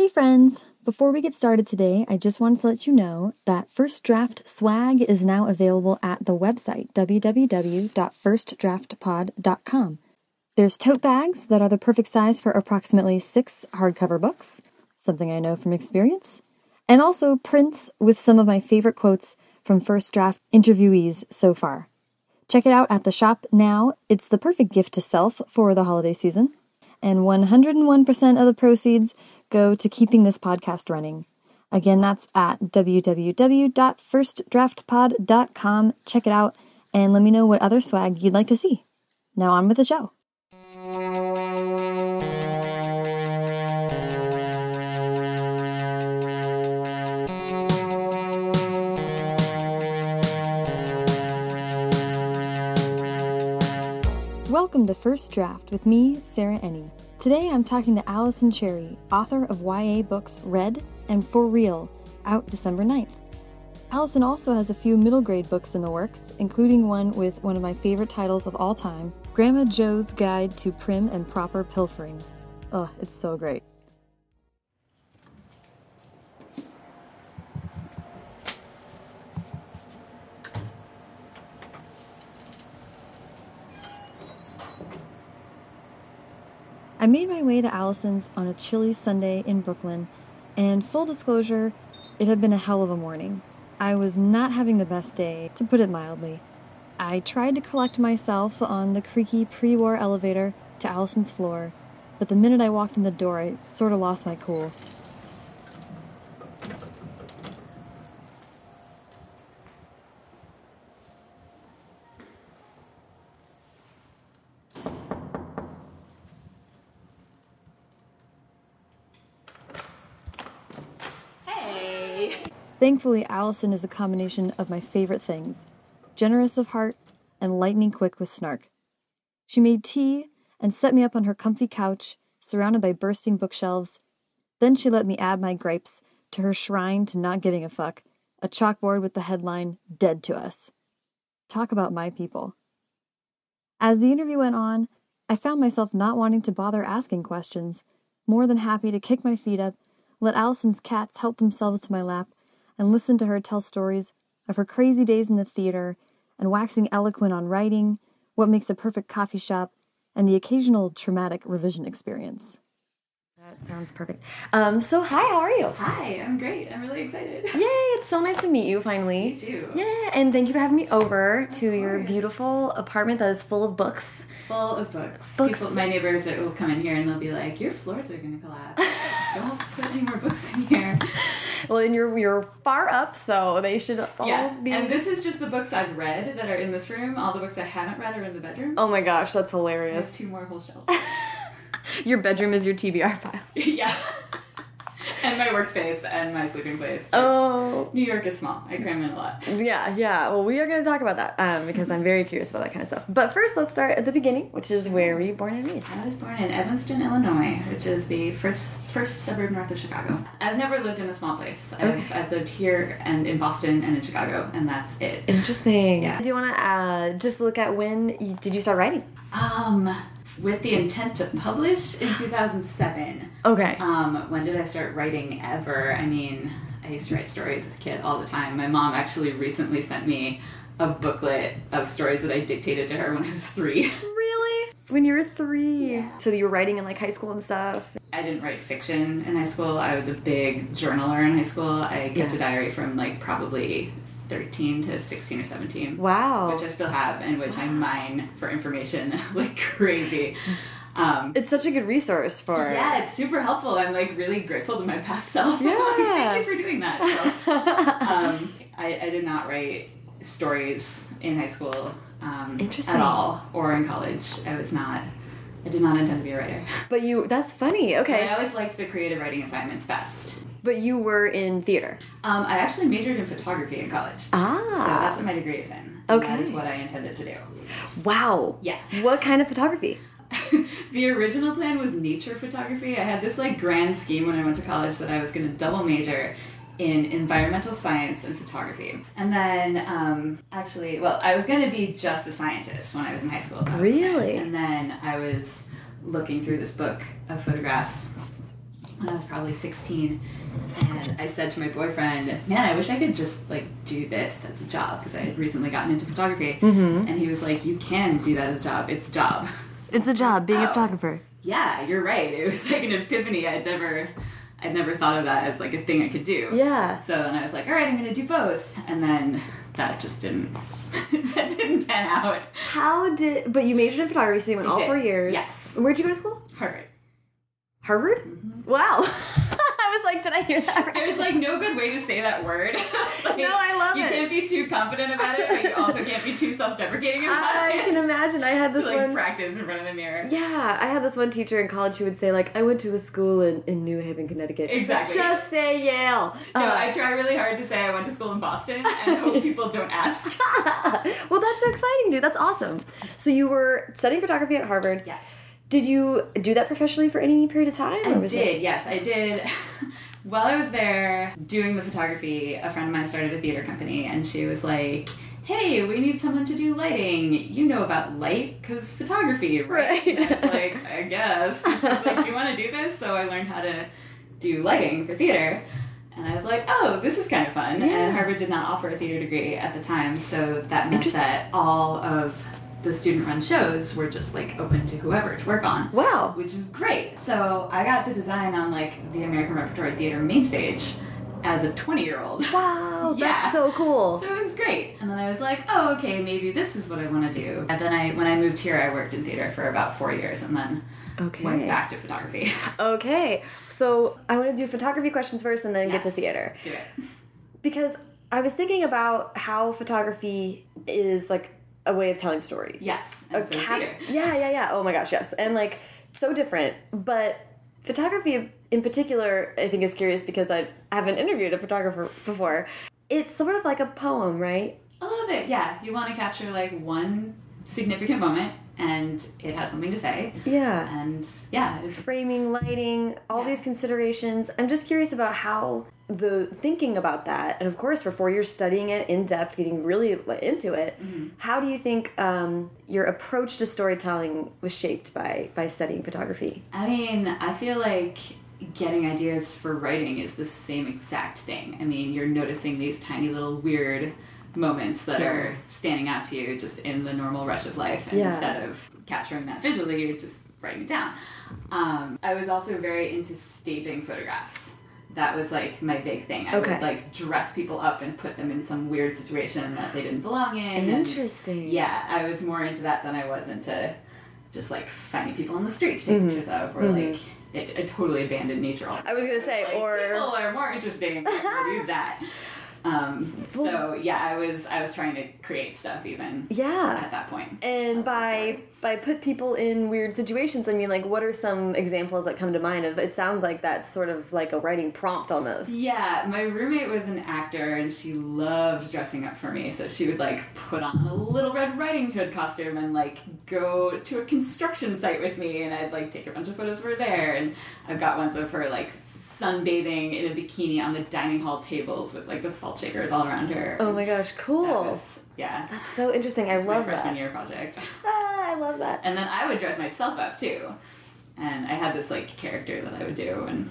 Hey friends! Before we get started today, I just wanted to let you know that First Draft swag is now available at the website www.firstdraftpod.com. There's tote bags that are the perfect size for approximately six hardcover books, something I know from experience, and also prints with some of my favorite quotes from First Draft interviewees so far. Check it out at the shop now. It's the perfect gift to self for the holiday season. And 101% of the proceeds go to keeping this podcast running. Again, that's at www.firstdraftpod.com. Check it out and let me know what other swag you'd like to see. Now on with the show. Welcome to First Draft with me, Sarah Enni. Today I'm talking to Alison Cherry, author of YA books Red and For Real, out December 9th. Alison also has a few middle grade books in the works, including one with one of my favorite titles of all time Grandma Joe's Guide to Prim and Proper Pilfering. Ugh, it's so great. I made my way to Alison's on a chilly Sunday in Brooklyn, and full disclosure, it had been a hell of a morning. I was not having the best day, to put it mildly. I tried to collect myself on the creaky pre war elevator to Alison's floor, but the minute I walked in the door, I sort of lost my cool. Hey. Thankfully, Alison is a combination of my favorite things generous of heart and lightning quick with snark. She made tea and set me up on her comfy couch, surrounded by bursting bookshelves. Then she let me add my gripes to her shrine to not giving a fuck, a chalkboard with the headline, Dead to Us. Talk about my people. As the interview went on, I found myself not wanting to bother asking questions, more than happy to kick my feet up, let Alison's cats help themselves to my lap, and listen to her tell stories of her crazy days in the theater and waxing eloquent on writing, what makes a perfect coffee shop, and the occasional traumatic revision experience. That sounds perfect. Um, so hi, how are you? Hi, I'm great. I'm really excited. Yay, it's so nice to meet you finally. Me too. Yeah, and thank you for having me over to your beautiful apartment that is full of books. Full of books. Books. People, my neighbors are- will come in here and they'll be like, "Your floors are gonna collapse. Don't put any more books in here." Well, and you're you're far up, so they should all yeah. be. And this is just the books I've read that are in this room. All the books I haven't read are in the bedroom. oh my gosh, that's hilarious. two more whole shelves. Your bedroom is your TBR pile. yeah. and my workspace and my sleeping place. Oh, New York is small. I cram in a lot. yeah, yeah. Well, we are going to talk about that um, because I'm very curious about that kind of stuff. But first, let's start at the beginning, which is where were you born and raised? I was born in Evanston, Illinois, which is the first first suburb north of Chicago. I've never lived in a small place. I've, Okay. I've lived here and in Boston and in Chicago, and that's it. Interesting. Yeah. Do you want to uh, just look at when you, did you start writing? Um, with the intent to publish in 2007. Okay. Um, when did I start writing ever? I mean, I used to write stories as a kid all the time. My mom actually recently sent me a booklet of stories that I dictated to her when I was three. really? When you were three? Yeah. So you were writing in like high school and stuff? I didn't write fiction in high school. I was a big journaler in high school. I kept Yeah. a diary from like probably 13 to 16 or 17. Wow. Which I still have and which I mine for information like crazy. Um, It's such a good resource for. yeah, it's super helpful. I'm like really grateful to my past self. Yeah. like, thank you for doing that. So, um, I, I did not write stories in high school um, Interesting. at all or in college. I was not. I did not intend to be a writer. But you, that's funny. Okay. I always liked the creative writing assignments best. But you were in theater. Um, I actually majored in photography in college. Ah. So that's what my degree is in. Okay. That is what I intended to do. Wow. Yeah. What kind of photography? the original plan was nature photography. I had this like grand scheme when I went to college that I was going to double major in environmental science and photography. And then, um, actually, well, I was going to be just a scientist when I was in high school. That was the plan. Really? And then I was looking through this book of photographs when I was probably 16, and I said to my boyfriend, "Man, I wish I could just like do this as a job because I had recently gotten into photography." Mm-hmm. And he was like, "You can do that as a job. It's a job." It's a job being a Oh. photographer. Yeah, you're right. It was like an epiphany. I'd never, I'd never thought of that as like a thing I could do. Yeah. So then I was like, all right, I'm gonna do both, and then that just didn't, that didn't pan out. How did? But you majored in photography, so you went I all did. four years. Yes. Where'd you go to school? Harvard. Harvard. Mm-hmm. Wow. I was like, did I hear that right? There's like no good way to say that word. Like, No, I love you it. can't be too confident about it, but you also can't be too self-deprecating about I it. I can imagine. I had to this like one. practice in front of the mirror. Yeah, I had this one teacher in college who would say like, I went to a school in, in New Haven, Connecticut. Exactly. Just say Yale. No, Uh, I try really hard to say I went to school in Boston and hope people don't ask. well, that's so exciting, dude. That's awesome. So you were studying photography at Harvard. Yes. Did you do that professionally for any period of time? I was it- did, yes, I did. While I was there doing the photography, a friend of mine started a theater company, and she was like, "Hey, we need someone to do lighting. You know about light, cause photography, right?" Right. And I was like, "I guess." She's like, "Do you want to do this?" So I learned how to do lighting for theater. And I was like, oh, this is kind of fun. Yeah. And Harvard did not offer a theater degree at the time, so that meant that all of the student run shows were just like open to whoever to work on Wow. which is great. So I got to design on like the American Repertory Theater main stage as a 20 year old. Wow, Yeah. that's so cool. So it was great. And then I was like, oh, okay, maybe this is what I want to do. And then I, when I moved here, I worked in theater for about four years and then Okay. went back to photography. Okay, so I want to do photography questions first and then get to theater. Do it. Because I was thinking about how photography is like a way of telling stories. Yes. A so yeah, yeah, yeah. Oh my gosh, yes. And like so different. But photography in particular, I think is curious because I haven't interviewed a photographer before. It's sort of like a poem, right? A little bit, yeah. You want to capture like one significant moment and it has something to say. Yeah. And yeah, Framing, lighting, all Yeah. these considerations. I'm just curious about how the thinking about that, and of course, for four years studying it in depth, getting really into it. How do you think um, your approach to storytelling was shaped by by studying photography? I mean, I feel like getting ideas for writing is the same exact thing. I mean, you're noticing these tiny little weird moments that Yeah. are standing out to you just in the normal rush of life, and Yeah. instead of capturing that visually, you're just writing it down. Um, I was also very into staging photographs. That was like my big thing. I Okay. would like dress people up and put them in some weird situation that they didn't belong in. and- Interesting. yeah, I was more into that than I was into just like finding people on the street to take Mhm. pictures of, or Mhm. like it, it totally abandoned nature. I was gonna say, Like, or- people are more interesting. Do that. Um, so yeah, I was I was trying to create stuff even Yeah. at that point. And by by put people in weird situations, I mean like what are some examples that come to mind of it sounds like that's sort of like a writing prompt almost. Yeah, my roommate was an actor and she loved dressing up for me. So she would like put on a little Red Riding Hood costume and like go to a construction site with me and I'd like take a bunch of photos of her there. And I've got ones of her like sunbathing in a bikini on the dining hall tables with like the salt shakers all around her. Oh my gosh, That cool. was- yeah. That's so interesting. I It's my love freshman that. year project. Ah, I love that. And then I would dress myself up too. And I had this like character that I would do and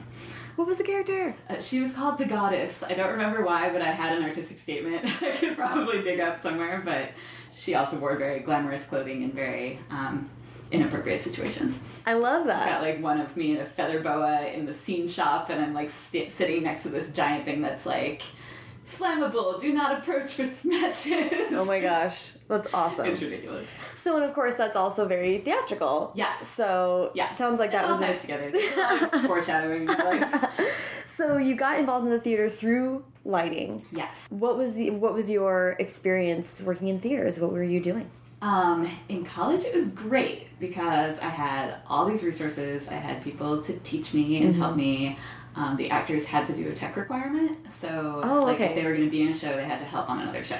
What was the character? Uh, she was called the goddess. I don't remember why, but I had an artistic statement I could probably dig up somewhere. But she also wore very glamorous clothing and very um, inappropriate situations. I love that. I got like one of me in a feather boa in the scene shop, and I'm like sitting next to this giant thing that's like flammable. Do not approach with matches. Oh my gosh, that's awesome. It's ridiculous. So, and of course, that's also very theatrical. Yes. So, Yeah, sounds like that it all was. nice together. There's a lot of foreshadowing. So, you got involved in the theater through lighting. yes. What was the What was your experience working in theaters? What were you doing? Um, in college, it was great because I had all these resources. I had people to teach me and help me. Um, the actors had to do a tech requirement, so Oh, like okay. if they were going to be in a show, they had to help on another show.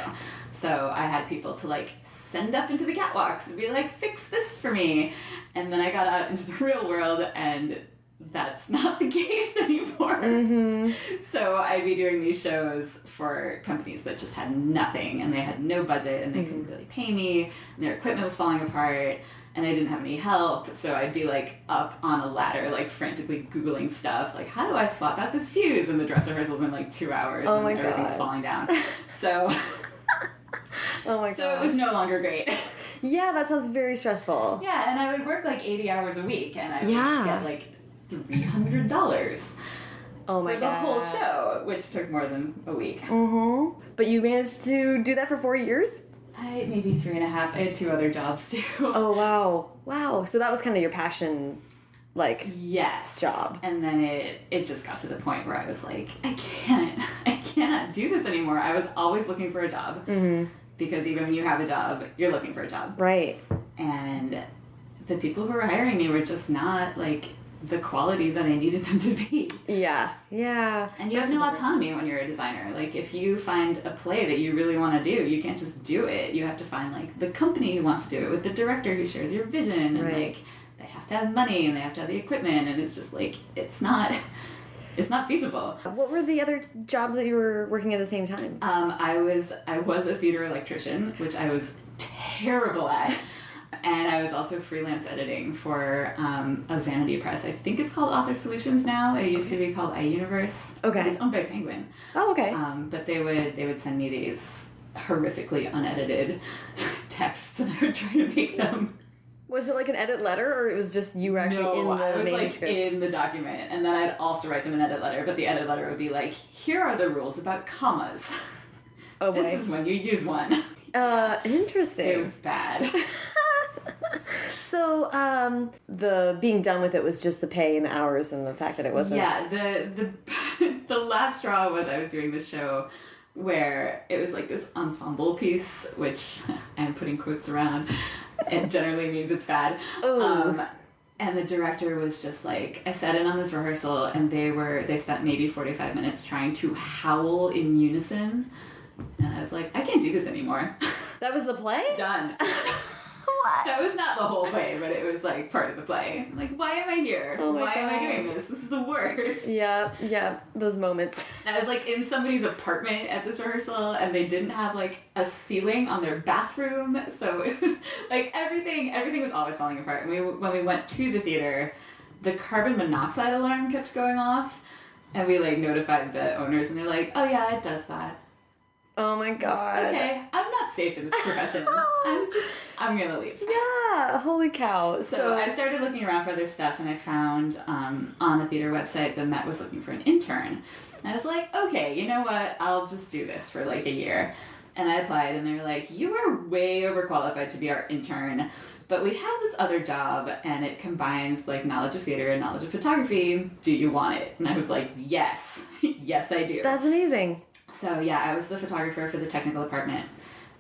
So I had people to like send up into the catwalks and be like, "Fix this for me," and then I got out into the real world, and that's not the case anymore. Mm-hmm. So I'd be doing these shows for companies that just had nothing and they had no budget and they couldn't really pay me and their equipment was falling apart and I didn't have any help, so I'd be like up on a ladder, like frantically googling stuff, like how do I swap out this fuse? And the dress rehearsal's in like two hours, Oh and my everything's God. falling down. So, Oh my god. so it was no longer great. Yeah, that sounds very stressful. yeah, and I would work like eighty hours a week, and I would Yeah. get like three hundred dollars Oh my god. for the god. whole show, which took more than a week. Mm-hmm. But you managed to do that for four years? I maybe three and a half. I had two other jobs too. Oh wow. Wow. So that was kind of your passion like yes Job. and then it it just got to the point where i was like i can't i cannot do this anymore i was always looking for a job Mm-hmm. because even when you have a job you're looking for a job right. and the people who were hiring me were just not like the quality that i needed them to be Yeah. Yeah. and you have no autonomy when you're a designer like if you find a play that you really want to do you can't just do it you have to find like the company who wants to do it with the director who shares your vision and Right. like they have to have money and they have to have the equipment and it's just like it's not it's not feasible What were the other jobs that you were working at the same time? um, i was i was a theater electrician which i was terrible at and i was also freelance editing for um, a vanity press i think it's called author solutions now it used to be called iUniverse Okay. it's owned by penguin Oh, okay. um, but they would they would send me these horrifically unedited texts, and I would try to make them. was it like an edit letter, or it was just you were actually no, in the I was like manuscript? in the document, and then I'd also write them an edit letter. But the edit letter would be like, "Here are the rules about commas. oh this boy. is when you use one." uh, interesting. It was bad. So, um, the being done with it was just the pay and the hours and the fact that it wasn't. Yeah, the the the last straw was I was doing this show where it was like this ensemble piece, which I'm putting quotes around. It generally means it's bad. Ooh. Um, and the director was just like, I sat in on this rehearsal, and they were they spent maybe 45 minutes trying to howl in unison, and I was like, I can't do this anymore. That was the play? Done. What? That was not the whole play, but it was like part of the play. Like, why am I here? Oh why am I God. doing this? This is the worst. Yeah, yeah, those moments. I was like in somebody's apartment at this rehearsal, and they didn't have like a ceiling on their bathroom, so it was like everything. Everything was always falling apart. And we, when we went to the theater, the carbon monoxide alarm kept going off, and we like notified the owners, and they're like, "Oh yeah, it does that." Oh my god. Okay, I'm not safe in this profession. I'm just, I'm gonna leave. Yeah, holy cow. So, So I started looking around for other stuff, and I found um, on a theater website the Met was looking for an intern. And I was like, okay, you know what? I'll just do this for like a year. And I applied, and they were like, you are way overqualified to be our intern, but we have this other job, and it combines like knowledge of theater and knowledge of photography. Do you want it? And I was like, yes, yes, I do. that's amazing. So yeah, I was the photographer for the technical department,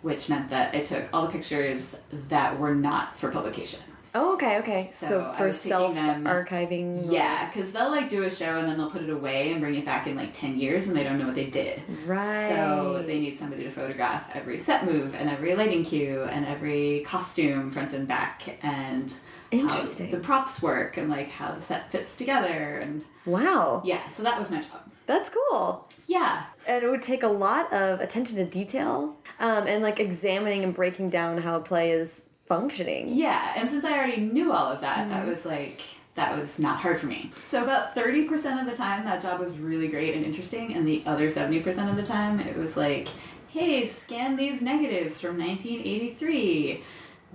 which meant that I took all the pictures that were not for publication. Oh, okay, okay. So So, for self them- archiving. Yeah, because they'll like do a show and then they'll put it away and bring it back in like 10 years and they don't know what they did. Right. So they need somebody to photograph every set move and every lighting cue and every costume front and back and Interesting. how the props work and like how the set fits together and Wow. yeah, so that was my job. That's cool. Yeah. And it would take a lot of attention to detail um, and like examining and breaking down how a play is functioning. Yeah, and since I already knew all of that, Mm-hmm. that was like that was not hard for me. So about 30% of the time that job was really great and interesting and the other 70% of the time it was like, "Hey, scan these negatives from 1983.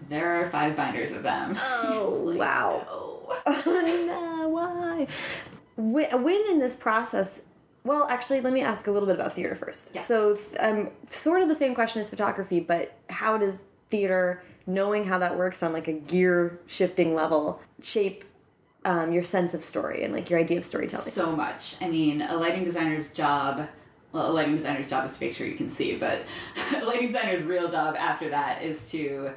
There are five binders of them." Oh, like, wow. no. Oh, no, why? When, when in this process, well, actually, let me ask a little bit about theater first. Yes. So, um, sort of the same question as photography, but how does theater, knowing how that works on like a gear shifting level, shape um, your sense of story and like your idea of storytelling? so much. I mean, a lighting designer's job. Well, a lighting designer's job is to make sure you can see, but a lighting designer's real job after that is to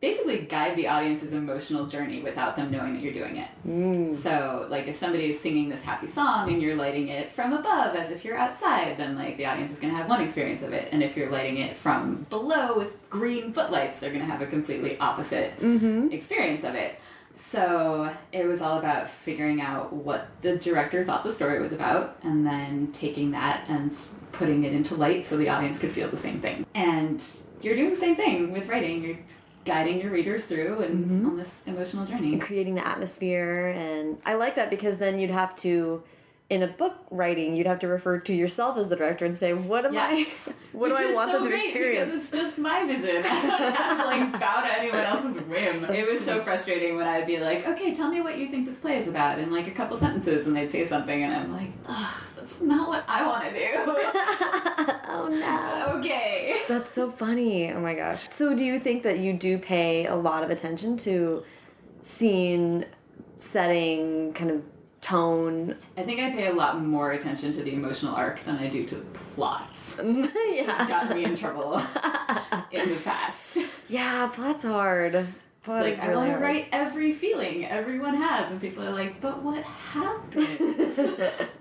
basically guide the audience's emotional journey without them knowing that you're doing it. Mm. So, like, if somebody is singing this happy song and you're lighting it from above as if you're outside, then like the audience is going to have one experience of it, and if you're lighting it from below with green footlights, they're going to have a completely opposite mm-hmm. experience of it. So it was all about figuring out what the director thought the story was about, and then taking that and putting it into light so the audience could feel the same thing. And you're doing the same thing with writing. You're guiding your readers through and mm-hmm. on this emotional journey. creating the atmosphere and I like that because then you'd have to in a book writing you'd have to refer to yourself as the director and say what am Yes. I what Which do I want so them to great experience Because it's just my vision. I don't have to like bow to anyone else's whim. It was so frustrating when I'd be like, okay, tell me what you think this play is about in like a couple sentences and they'd say something and I'm like, ugh, that's not what I want to do. oh no okay. that's so funny oh my gosh so do you think that you do pay a lot of attention to scene setting kind of tone I think I pay a lot more attention to the emotional arc than I do to plots. It's yeah gotten me in trouble in the past. yeah plot's are hard plot Like is I want to write every feeling everyone has, and people are like, "But what happened?"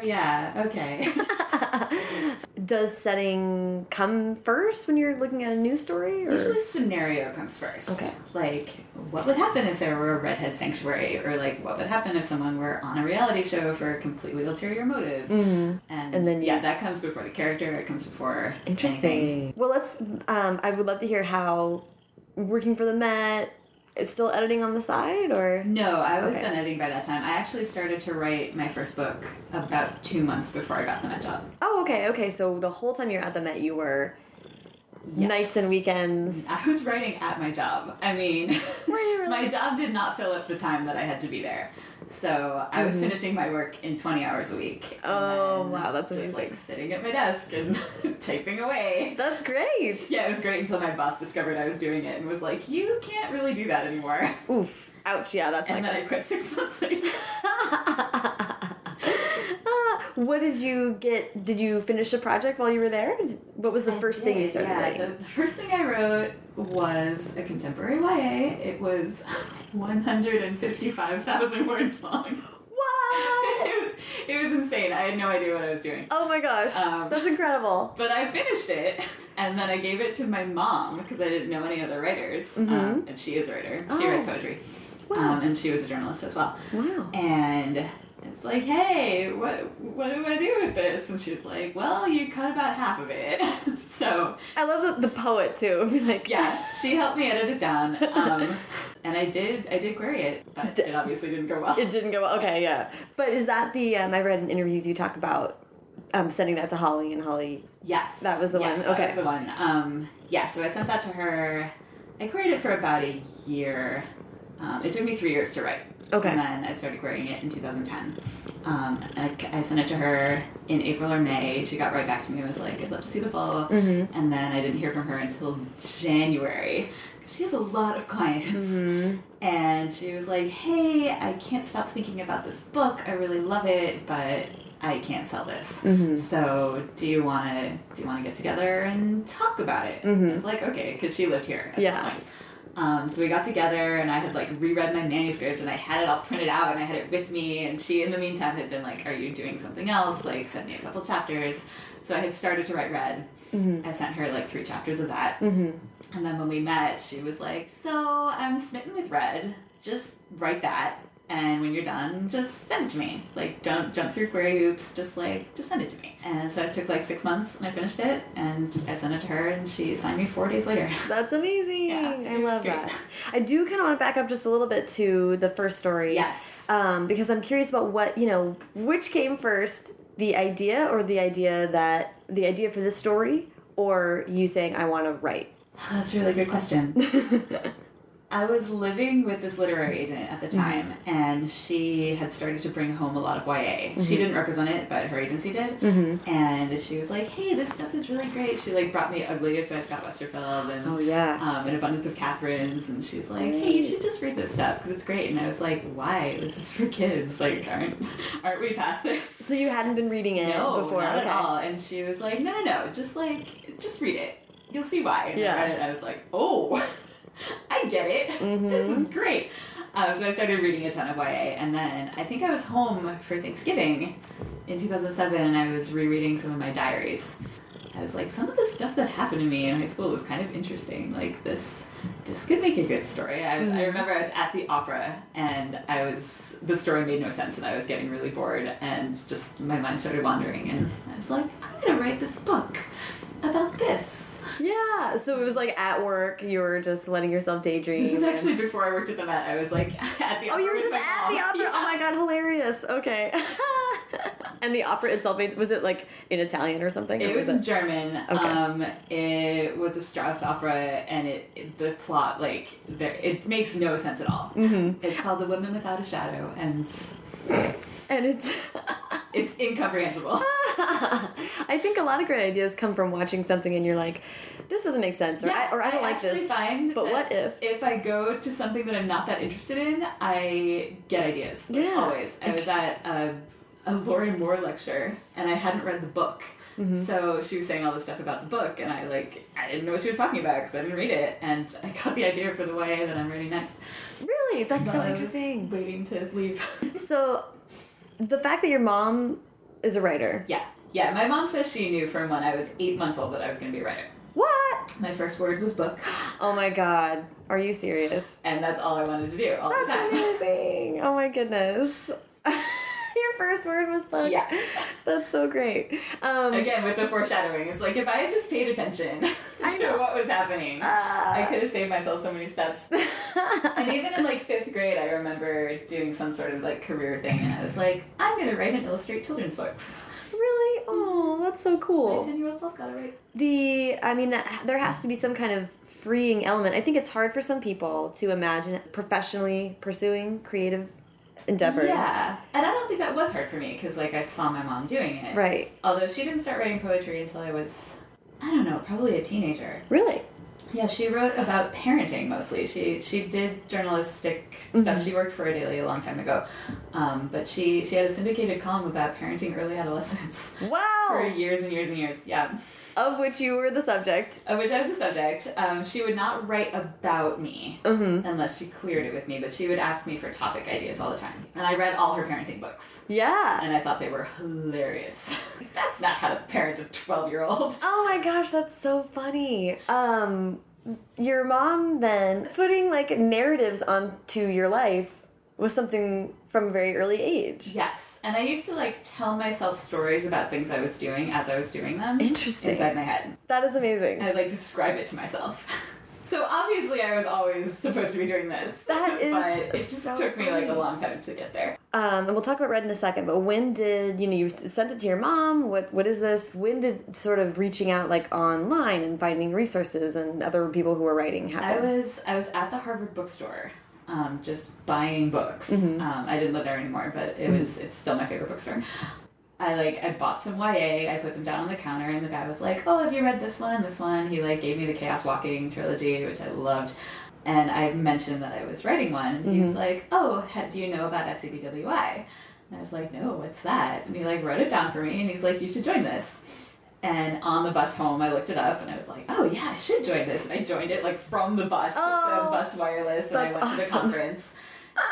oh yeah, okay. does setting come first when you're looking at a news story or Usually, scenario comes first. Okay. Like, what would happen if there were a redhead sanctuary, or like, what would happen if someone were on a reality show for a completely ulterior motive? Mhm. And, And then you- yeah, that comes before the character. It comes before Interesting. anything. Well, let's. Um, I would love to hear how working for the Met still editing on the side, or No, I was Okay. done editing by that time. I actually started to write my first book about two months before I got the Met job. oh, okay, okay. So the whole time you're at the Met, you were Yes. nights and weekends. I was writing at my job. I mean, really? my job did not fill up the time that I had to be there. So I was Mhm. finishing my work in 20 hours a week. Oh, wow, that's just amazing. like sitting at my desk and typing away. That's great. Yeah, it was great until my boss discovered I was doing it and was like, "You can't really do that anymore." Oof. Ouch. Yeah, that's And like. then I quit six months later. What did you get? Did you finish a project while you were there? What was the first thing you started yeah, writing? The, the first thing I wrote was a contemporary YA. It was 155,000 words long. What? it was it was insane. I had no idea what I was doing. Oh my gosh, Um, that's incredible. But I finished it, and then I gave it to my mom because I didn't know any other writers, um, Mhm. and she is a writer. She Oh. writes poetry, Wow. um, and she was a journalist as well. Wow. And it's like, hey, what what do I do with this? And she's like, well, you cut about half of it. so I love the, the poet too. like, yeah, she helped me edit it down, um, and I did I did query it, but it obviously didn't go well. It didn't go well. Okay, yeah. But is that the? Um, I read in interviews you talk about um, sending that to Holly and Holly. Yes, That was the yes, one, That okay. was the one. Um, yeah, so I sent that to her. I queried it for about a year. Um, it took me three years to write. Okay. And then I started querying it in 2010. Um, and I, I sent it to her in April or May. She got right back to me and was like, I'd love to see the full. Mhm. And then I didn't hear from her until January. She has a lot of clients. Mm-hmm. And she was like, hey, I can't stop thinking about this book. I really love it, but I can't sell this. Mhm. So do you want to do you want to get together and talk about it? Mhm. I was like, okay, because she lived here at Yeah. this point. Um, so we got together, and I had like reread my manuscript, and I had it all printed out, and I had it with me. And she, in the meantime, had been like, "Are you doing something else? Like, send me a couple chapters." So I had started to write Red. Mm-hmm. I sent her like three chapters of that, Mm-hmm. and then when we met, she was like, "So I'm smitten with red. Just write that, and when you're done, just send it to me. Like, don't jump through query hoops. Just like, just send it to me." And so it took like six months, and I finished it, and I sent it to her, and she signed me four days later. That's amazing. Yeah, I love great. that. I do kind of want to back up just a little bit to the first story. Yes. Um, because I'm curious about what you know, which came first, the idea or the idea that the idea for this story, or you saying I want to write. That's a really good question. I was living with this literary agent at the time, and she had started to bring home a lot of YA. She didn't represent it, but her agency did. Mm-hmm. And she was like, "Hey, this stuff is really great." She like brought me Uglies by Scott Westerfeld and Oh yeah. um, An Abundance of Catherines, and she's like, "Hey, you should just read this stuff because it's great." And I was like, "Why? This is for kids. Like, aren't aren't we past this?" So you hadn't been reading it no, before. not okay. at all. And she was like, "No, no, no. Just like, just read it. You'll see why." And Yeah. I read it. and I was like, "Oh, I get it. Mhm. This is great." Um, so I started reading a ton of YA, and then I think I was home for Thanksgiving in 2007, and I was rereading some of my diaries. I was like, some of the stuff that happened to me in high school was kind of interesting. Like this, this could make a good story. I was, I Mhm. remember I was at the opera, and I was the story made no sense, and I was getting really bored, and just my mind started wandering, and I was like, I'm gonna write this book about this. Yeah, so it was like at work, you were just letting yourself daydream. This is actually before I worked at the Met. I was like at the Oh, you were just my at the opera. Yeah. Oh my god, hilarious. Okay. and the opera itself was it like in Italian or something? It or was in German. Okay. Um, it was a Strauss opera, and it, it the plot like there, it makes no sense at all. Mm-hmm. It's called The Woman Without a Shadow, and and it's it's incomprehensible. I think a lot of great ideas come from watching something and you're like, this doesn't make sense, or, I, or I don't like this. Find but what if? if I go to something that I'm not that interested in, I get ideas. Yeah. always. I was at a, a Lorrie Moore lecture, and I hadn't read the book. Mm-hmm. So she was saying all this stuff about the book, and I like I didn't know what she was talking about because I didn't read it, and I got the idea for the YA that I'm writing next. Really? That's so I interesting. Waiting to leave. So, the fact that your mom is a writer. yeah, yeah. My mom says she knew from when I was eight months old that I was going to be a writer. What? My first word was book, Oh my god. Are you serious? and that's all I wanted to do all That's the time. amazing. Oh my goodness. Your first word was book. Yeah. That's so great. Um, Again, with the foreshadowing, it's like if I had just paid attention to know what was happening, I could have saved myself so many steps. and even in like fifth grade, I remember doing some sort of like career thing, and I was like, I'm gonna write and illustrate children's books. really? Oh, that's so cool. My cool. ten year old self got it right. The, I mean, there has to be some kind of freeing element. I think it's hard for some people to imagine professionally pursuing creative endeavors. Yeah, and I don't think that was hard for me because like I saw my mom doing it. Right. Although she didn't start writing poetry until I was, I don't know, probably a teenager. Really? Yeah, she wrote about parenting mostly. She she did journalistic stuff. She worked for a daily a long time ago, um, but she she had a syndicated column about parenting early adolescence Wow! for years and years and years. Yeah, Of which you were the subject. of which I was the subject. Um, she would not write about me Mm-hmm. unless she cleared it with me, but she would ask me for topic ideas all the time, and I read all her parenting books. Yeah. And I thought they were hilarious. That's not how to parent a 12 year old. Oh my gosh, that's so funny. Um, your mom then putting like narratives onto your life was something from a very early age. Yes. And I used to like tell myself stories about things I was doing as I was doing them. Interesting. Inside my head. That is amazing. I would like describe it to myself. So obviously I was always supposed to be doing this. That is but it just so took me like a long time to get there. Um, and we'll talk about Red in a second. But when did you know you sent it to your mom? What what is this? When did sort of reaching out like online and finding resources and other people who were writing happen? I was I was at the Harvard bookstore, um, just buying books. Mm-hmm. Um, I didn't live there anymore, but it was it's still my favorite bookstore. I like I bought some YA. I put them down on the counter, and the guy was like, "Oh, have you read this one and this one?" He like gave me the Chaos Walking trilogy, which I loved. And I mentioned that I was writing one, and he was Mm-hmm. like, "Oh, do you know about SCBWI?" And I was like, "No, what's that?" And he like wrote it down for me, and he's like, "You should join this." And on the bus home, I looked it up and I was like, oh yeah, I should join this. And I joined it like from the bus, with Oh, the bus wireless, and I went to the conference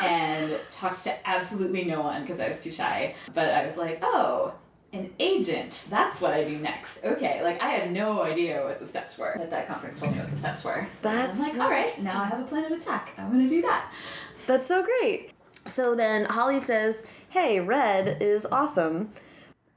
and talked to absolutely no one because I was too shy. But I was like, oh, an agent. That's what I do next. Okay, like I had no idea what the steps were. But that conference told me what the steps were. So That's I'm like, all right, now I have a plan of attack. I'm gonna do that. That's so great. So then Holly says, "Hey, Red is awesome."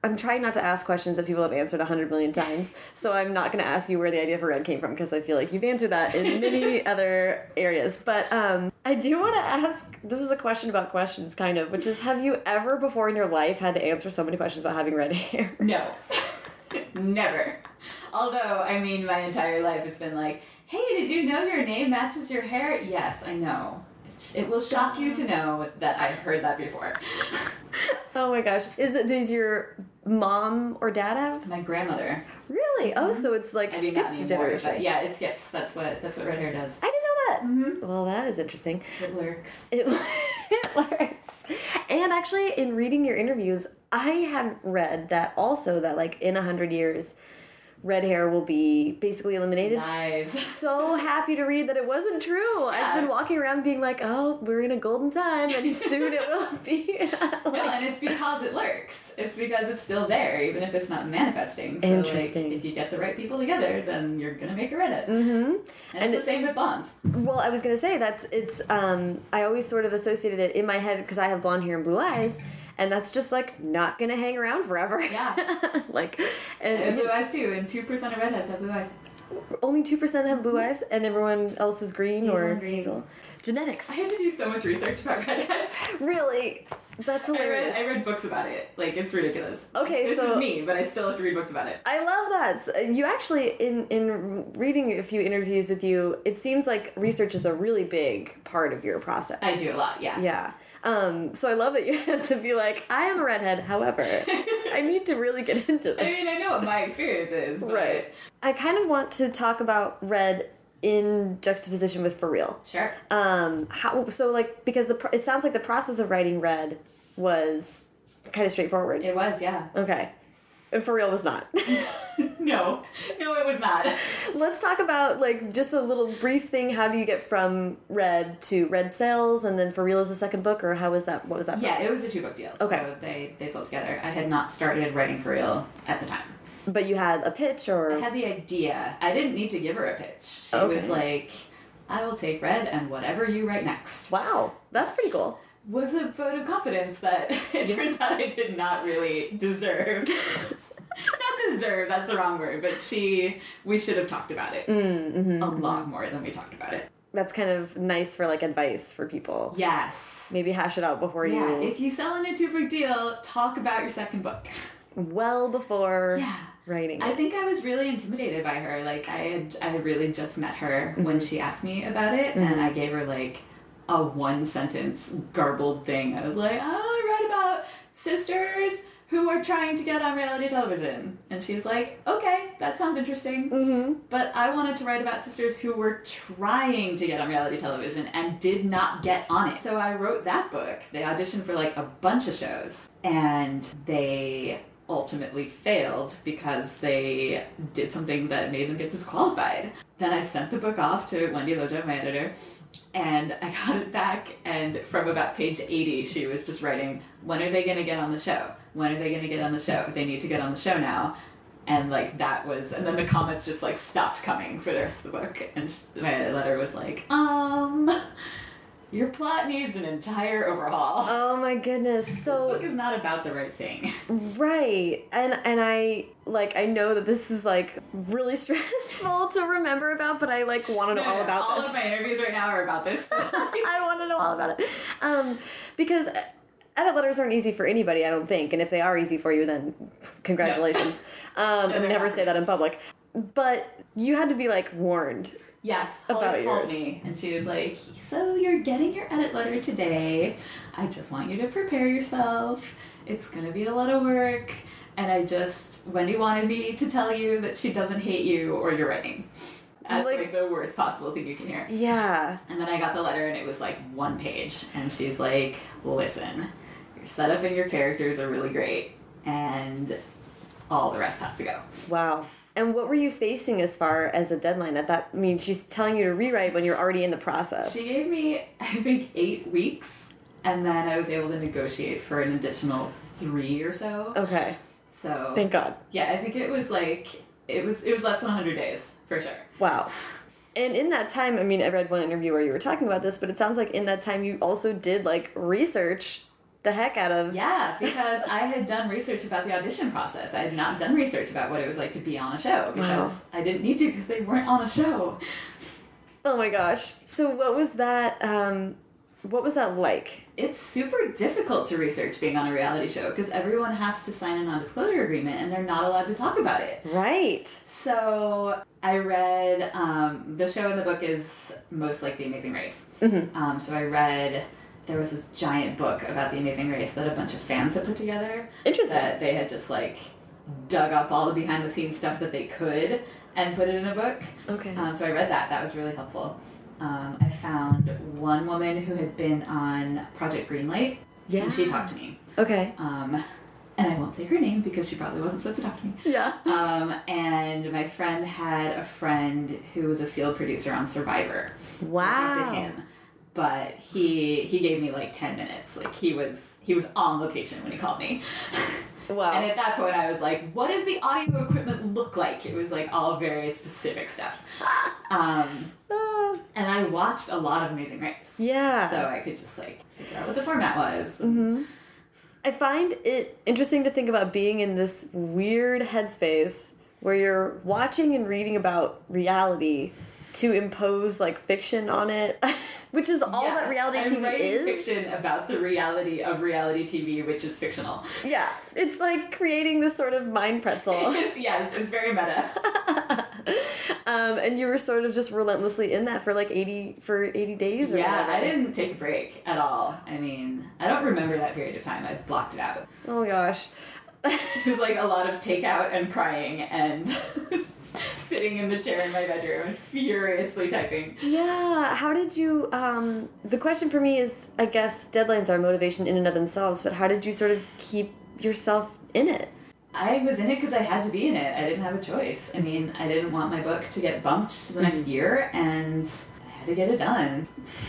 I'm trying not to ask questions that people have answered a hundred million times, so I'm not going to ask you where the idea for Red came from because I feel like you've answered that in many other areas. But um, I do want to ask. This is a question about questions, kind of, which is: Have you ever before in your life had to answer so many questions about having red hair? No. Never. Although, I mean, my entire life it's been like, hey, did you know your name matches your hair? Yes, I know. It will shock you to know that I've heard that before. oh my gosh! Is it? Does your mom or dad have? My grandmother. Really? Oh, mm-hmm. so it's like I mean, skipped generation. yeah, it skips. That's what that's what red hair does. I didn't know that. Mm-hmm. Well, that is interesting. It lurks. It, it lurks. And actually, in reading your interviews, I had read that also that like in a hundred years, red hair will be basically eliminated. Lies. So happy to read that it wasn't true. I've been walking around being like, "Oh, we're in a golden time, and soon it will be." No, and it's because it lurks. It's because it's still there, even if it's not manifesting. So, Interesting. like, if you get the right people together, then you're gonna make a redhead. Mhm. And, And it's the same with bonds. Well, I was gonna say that's it's. Um, I always sort of associated it in my head because I have blonde hair and blue eyes, and that's just like not gonna hang around forever. Yeah. like, have and blue eyes too, and two percent of redheads have blue eyes. only two percent have blue eyes, and everyone else is green Hazel or and green. hazel. Genetics. I had to do so much research about redheads. Really, that's I read, hilarious. I read books about it. Like it's ridiculous. Okay, this so- is me, but I still have to read books about it. I love that. Uh, you actually, in in reading a few interviews with you, it seems like research is a really big part of your process. I do a lot. Yeah. Yeah. Um, so I love that you had to be like, I am a redhead. However, I need to really get into this. I mean, I know what my experience is, but Right. I kind of want to talk about red in juxtaposition with for real. Sure. Um, how so? Like because the it sounds like the process of writing red was kind of straightforward. It was, yeah. Okay, and for real was not. no, no, it was not. Let's talk about like just a little brief thing. How do you get from red to red sales, and then for real is the second book, or how was that? What was that? Yeah, process? it was a two book deal. Okay. So they they sold together. I had not started writing for real at the time. But you had a pitch, or I had the idea. I didn't need to give her a pitch. She Okay. was like, "I will take red and whatever you write next." wow, that's pretty cool. Was a vote of confidence that it turns out I did not really deserve. not deserve. That's the wrong word. But she, we should have talked about it mm, Mm-hmm. a mm-hmm. lot more than we talked about it. That's kind of nice for like advice for people. Yes. Maybe hash it out before you Yeah, you. if you sell in a two book deal, talk about your second book. well before Yeah. writing. I think I was really intimidated by her. Like I had, I had really just met her when mm-hmm. she asked me about it, and mm-hmm. I gave her like a one sentence garbled thing. I was like, "Oh, I read about sisters who are trying to get on reality television," and she's like, "Okay, that sounds interesting." Mm-hmm. But I wanted to write about sisters who were trying to get on reality television and did not get on it. So I wrote that book. They auditioned for like a bunch of shows and they ultimately failed because they did something that made them get disqualified. Then I sent the book off to Wendy Loggia, my editor, and I got it back. And from about page 80, she was just writing, When are they going to get on the show? When are they going to get on the show? They need to get on the show now and like that was and then the comments just like stopped coming for the rest of the book and my letter was like um your plot needs an entire overhaul Oh my goodness. So this book is not about the right thing right. And and I like I know that this is like really stressful to remember about, but I like want to know all about all this. of my interviews right now are about this I want to know all about it. Um because edit letters aren't easy for anybody, I don't think. And if they are easy for you, then congratulations. Um, and never not. say that in public. But you had to be like warned. yes About Holly called yours. me and she was like so you're getting your edit letter today i just want you to prepare yourself it's gonna be a lot of work and i just wendy wanted me to tell you that she doesn't hate you or your writing that's Like- like, the worst possible thing you can hear Yeah. And then I got the letter and it was like one page. And she's like, listen, setup and your characters are really great. And all the rest has to go. Wow. And what were you facing as far as a deadline at that? I mean, she's telling you to rewrite when you're already in the process. She gave me, I think, eight weeks. And then I was able to negotiate for an additional three or so. Okay. So, Thank God. yeah, I think it was like, it was, it was less than 100 days, for sure. Wow. And in that time, I mean, I read one interview where you were talking about this, but it sounds like in that time you also did like research the heck out of. Yeah, because I had done research about the audition process. I had not done research about what it was like to be on a show because Wow. I didn't need to because they weren't on a show. Oh my gosh. So what was that? Um, what was that like? It's super difficult to research being on a reality show because everyone has to sign a non-disclosure agreement and they're not allowed to talk about it. Right. So I read um, the show in the book is most like The Amazing Race. Mm-hmm. Um, so I read there was this giant book about The Amazing Race that a bunch of fans had put together. Interesting. That they had just like dug up all the behind the scenes stuff that they could and put it in a book. Okay. Um, so I read that. That was really helpful. Um, I found one woman who had been on Project Greenlight. Yeah. And she talked to me. Okay. Um, and I won't say her name because she probably wasn't supposed to talk to me. Yeah. Um, and my friend had a friend who was a field producer on Survivor. So I talked to him, but he he gave me like ten minutes. Like he was he was on location when he called me. Wow. And at that point, I was like, "What does the audio equipment look like?" It was like all very specific stuff. Um, Ah, and I watched a lot of Amazing Race, yeah. so I could just like figure out what the format was. Mm-hmm. I find it interesting to think about being in this weird headspace where you're watching and reading about reality to impose like fiction on it, which is all Yes, that reality I'm TV is. fiction about the reality of reality TV, which is fictional. Yeah, it's like creating this sort of mind pretzel. It's, yes, it's very meta. um, and you were sort of just relentlessly in that for like 80 for 80 days or Yeah, whatever. I didn't take a break at all. I mean, I don't remember that period of time. I've blocked it out. Oh gosh. It was like a lot of takeout and crying and sitting in the chair in my bedroom and furiously typing. Yeah, how did you um the question for me is I guess deadlines are motivation in and of themselves, but how did you sort of keep yourself in it? I was in it because I had to be in it. I didn't have a choice. I mean, I didn't want my book to get bumped to the next year, and I had to get it done.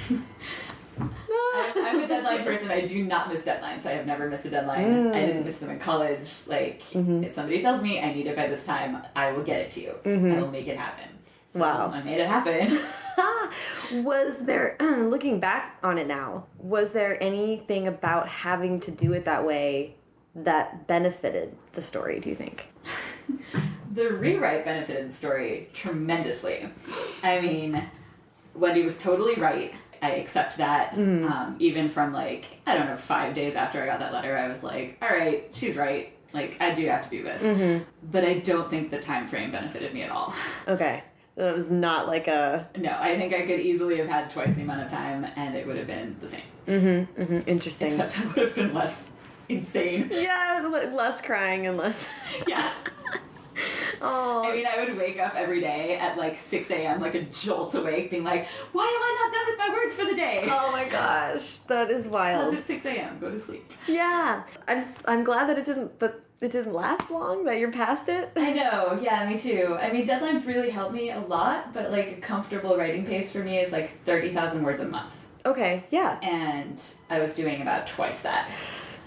I, I'm a deadline person. I do not miss deadlines. I have never missed a deadline. Mm. I didn't miss them in college. Like, mm-hmm. if somebody tells me I need it by this time, I will get it to you. Mm-hmm. I will make it happen. So Wow. I made it happen. was there looking back on it now, was there anything about having to do it that way that benefited the story, do you think? the rewrite benefited the story tremendously. I mean, Wendy was totally right. I accept that. Um, even from like, I don't know, five days after I got that letter, I was like, all right, she's right. Like, I do have to do this. But I don't think the time frame benefited me at all. Okay. That was not like a No, I think I could easily have had twice the amount of time and it would have been the same. mhm, interesting. Except I would have been less insane. yeah, less crying and less. Yeah. Oh, I mean, I would wake up every day at like 6 a.m., like a jolt awake, being like, why am I not done with my words for the day? oh my gosh, that is wild. Because it's 6 a.m., go to sleep. Yeah, I'm. I'm glad that it didn't. That it didn't last long. That you're past it. I know, yeah, me too. I mean, deadlines really help me a lot, but like a comfortable writing pace for me is like 30,000 words a month. Okay. Yeah. And I was doing about twice that.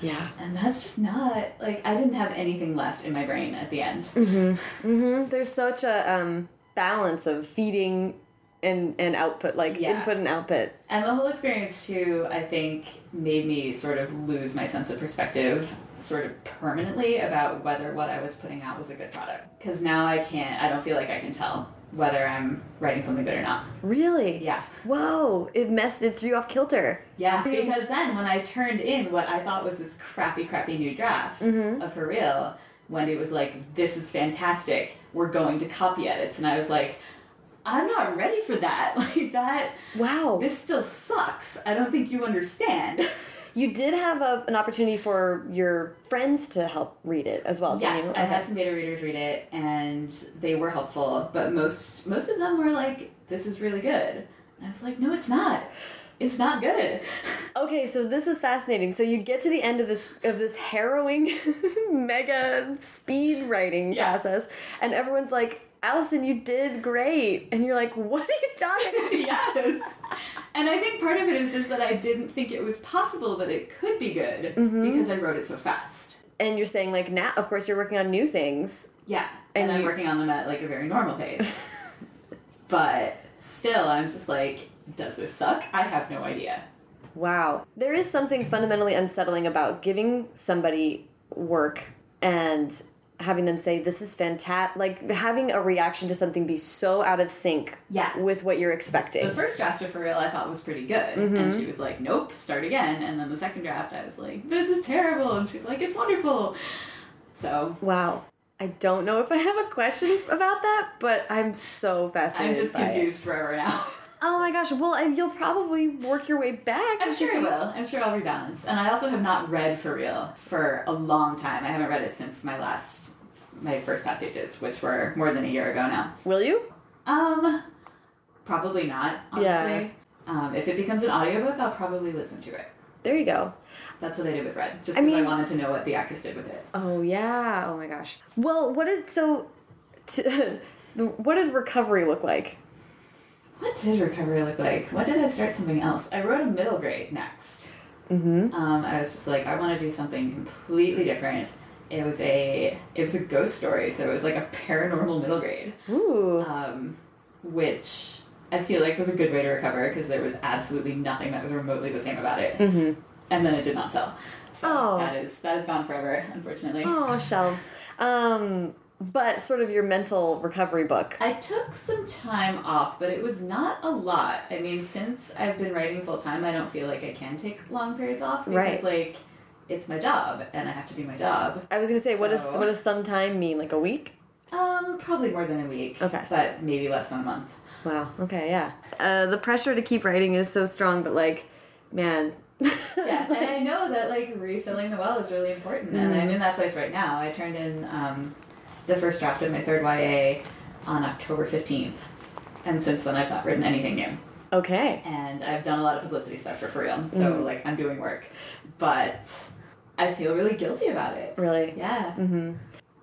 Yeah. And that's just not, like, I didn't have anything left in my brain at the end. Mm -hmm. Mm -hmm. There's such a um, balance of feeding and and output, like Yeah. input and output. And the whole experience, too, I think made me sort of lose my sense of perspective sort of permanently about whether what I was putting out was a good product. Because now I can't, I don't feel like I can tell whether I'm writing something good or not. Really? Yeah. Whoa! It messed. It threw off kilter. Yeah, because then when I turned in what I thought was this crappy, crappy new draft mm-hmm. of For Real, Wendy was like, this is fantastic. We're going to copy edits. And I was like, I'm not ready for that. Like, that, Wow. this still sucks. I don't think you understand. you did have a, an opportunity for your friends to help read it as well. didn't yes, you? I had some beta readers read it, and they were helpful, but most most of them were like, this is really good. And I was like, no, it's not. It's not good. Okay, so this is fascinating. So you get to the end of this of this harrowing mega speed writing Yeah. process, and everyone's like, "Alison, you did great," and you're like, "What are you talking about?" yes. And I think part of it is just that I didn't think it was possible that it could be good mm-hmm. because I wrote it so fast. and you're saying like, now, of course, you're working on new things. Yeah. And, And I'm you- working on them at like a very normal pace. but still, I'm just like, does this suck? I have no idea. Wow, there is something fundamentally unsettling about giving somebody work and having them say this is fantastic like having a reaction to something be so out of sync Yeah. with what you're expecting The first draft of For Real I thought was pretty good. Mm-hmm. And she was like, nope, start again. And then the second draft, I was like, this is terrible. And she's like, it's wonderful. So Wow. I don't know if I have a question about that, but I'm so fascinated. I'm just by it. confused forever now. Oh my gosh! Well, and you'll probably work your way back. I'm sure I will. I'm sure I'll rebalance. And I also have not read For Real for a long time. I haven't read it since my last, my first pass pages, which were more than a year ago now. Will you? Um, probably not, honestly. Yeah. Um, if it becomes an audiobook, I'll probably listen to it. There you go. That's what I did with Red, just because I, mean- wanted to know what the actress did with it. Oh yeah. Oh my gosh. Well, what did so? To, what did recovery look like? What did recovery look like? When did I start something else? I wrote a middle grade next. Mm-hmm. Um, I was just like, I want to do something completely different. It was a it was a ghost story, so it was like a paranormal middle grade, Ooh. um, which I feel like was a good way to recover because there was absolutely nothing that was remotely the same about it, Mm-hmm. and then it did not sell. So Oh. that is that is gone forever, unfortunately. Oh, shelves. Um, but sort of your mental recovery book. I took some time off, but it was not a lot. I mean, since I've been writing full time, I don't feel like I can take long periods off because, Right. like, it's my job and I have to do my job. I was gonna say, what does what does some time mean? Like a week? Um, probably more than a week. Okay. But maybe less than a month. Wow. Okay. Yeah. Uh, the pressure to keep writing is so strong, but like, man. Yeah, and I know that like refilling the well is really important, and I'm in that place right now. I turned in um, the first draft of my third YA on October 15th, and since then I've not written anything new. okay. and I've done a lot of publicity stuff for For Real, so like I'm doing work, but I feel really guilty about it. Really. Yeah, Mm -hmm.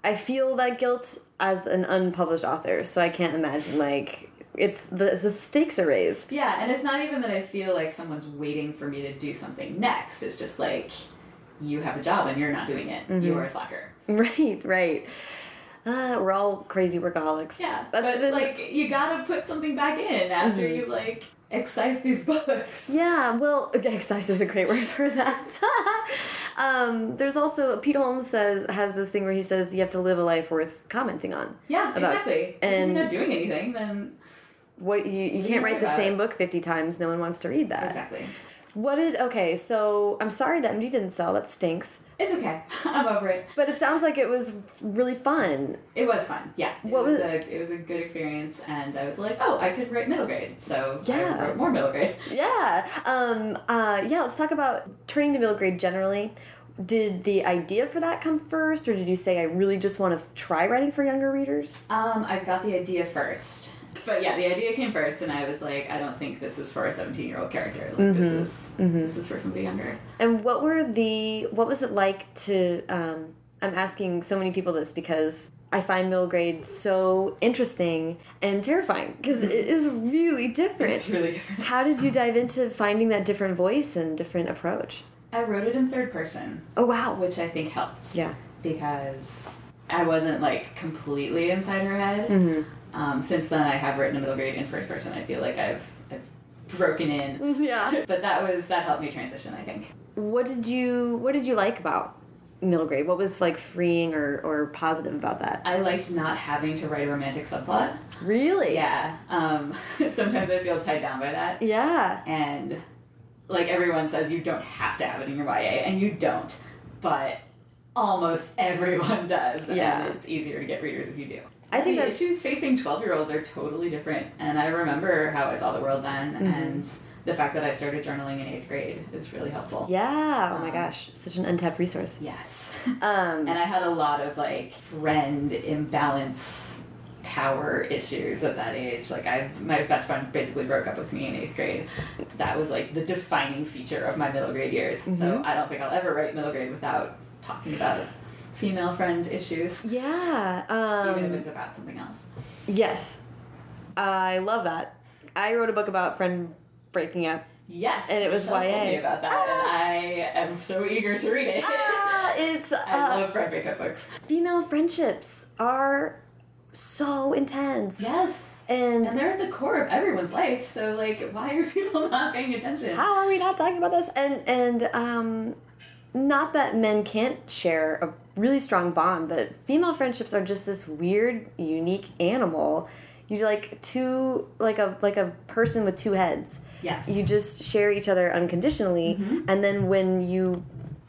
I feel that guilt as an unpublished author, so I can't imagine like it's the the stakes are raised. yeah, and it's not even that I feel like someone's waiting for me to do something next. It's just like you have a job and you're not doing it. You are a slacker. Right. Right. Uh, we're all crazy workaholics. Yeah, That's but been like you gotta put something back in after you like excise these books. Yeah, well, excise is a great word for that. um, there's also Pete Holmes says has this thing where he says you have to live a life worth commenting on. Yeah, About- exactly. and- if you're not doing anything, then What you, you can't write the same it? book fifty times. No one wants to read that. exactly. What did okay? So I'm sorry that MG didn't sell. That stinks. It's okay. I'm over it. But it sounds like it was really fun. It was fun. Yeah. It What was, was- a it was a good experience and I was like, oh, I could write middle grade. So Yeah. I wrote more middle grade. Yeah. Um, uh, yeah. Let's talk about turning to middle grade generally. Did the idea for that come first, or did you say I really just want to try writing for younger readers? Um, I got the idea first. But yeah, the idea came first and I was like, I don't think this is for a seventeen year old character. Like Mm-hmm. this is this is for somebody younger. And what were the what was it like to um I'm asking so many people this because I find middle grade so interesting and terrifying because it is really different. It's really different. How did you dive into finding that different voice and different approach? I wrote it in third person, Oh wow. which I think helped. Yeah. Because I wasn't like completely inside her head. Mm-hmm. Um, since then, I have written a middle grade in first person. I feel like I've, I've broken in. Yeah. But that was that helped me transition. I think. What did you what did you like about middle grade? What was like freeing or, or positive about that? I liked not having to write a romantic subplot. Really? Yeah. Um, sometimes I feel tied down by that. Yeah. And like everyone says, you don't have to have it in your YA, and you don't. But almost everyone does. Yeah. And it's easier to get readers if you do. I think the that's- issues facing 12 year olds are totally different. And I remember how I saw the world then, Mm-hmm. and the fact that I started journaling in eighth grade is really helpful. Yeah. Oh my Um, gosh. Such an untapped resource. Yes. Um And I had a lot of like friend imbalance power issues at that age. Like I my best friend basically broke up with me in eighth grade. That was like the defining feature of my middle grade years. So I don't think I'll ever write middle grade without talking about female friend issues. yeah. even if Um it's about something else. yes. I love that. I wrote a book about friend breaking up. Yes. And it was Michelle told me about that and I am so eager to read it. Ah, it's uh, I love friend breakup books. female friendships are so intense. Yes. And, And they're at the core of everyone's life, so like why are people not paying attention? how are we not talking about this? And and um not that men can't share a really strong bond, but female friendships are just this weird, unique animal. You're like two like a like a person with two heads. Yes. You just share each other unconditionally and then when you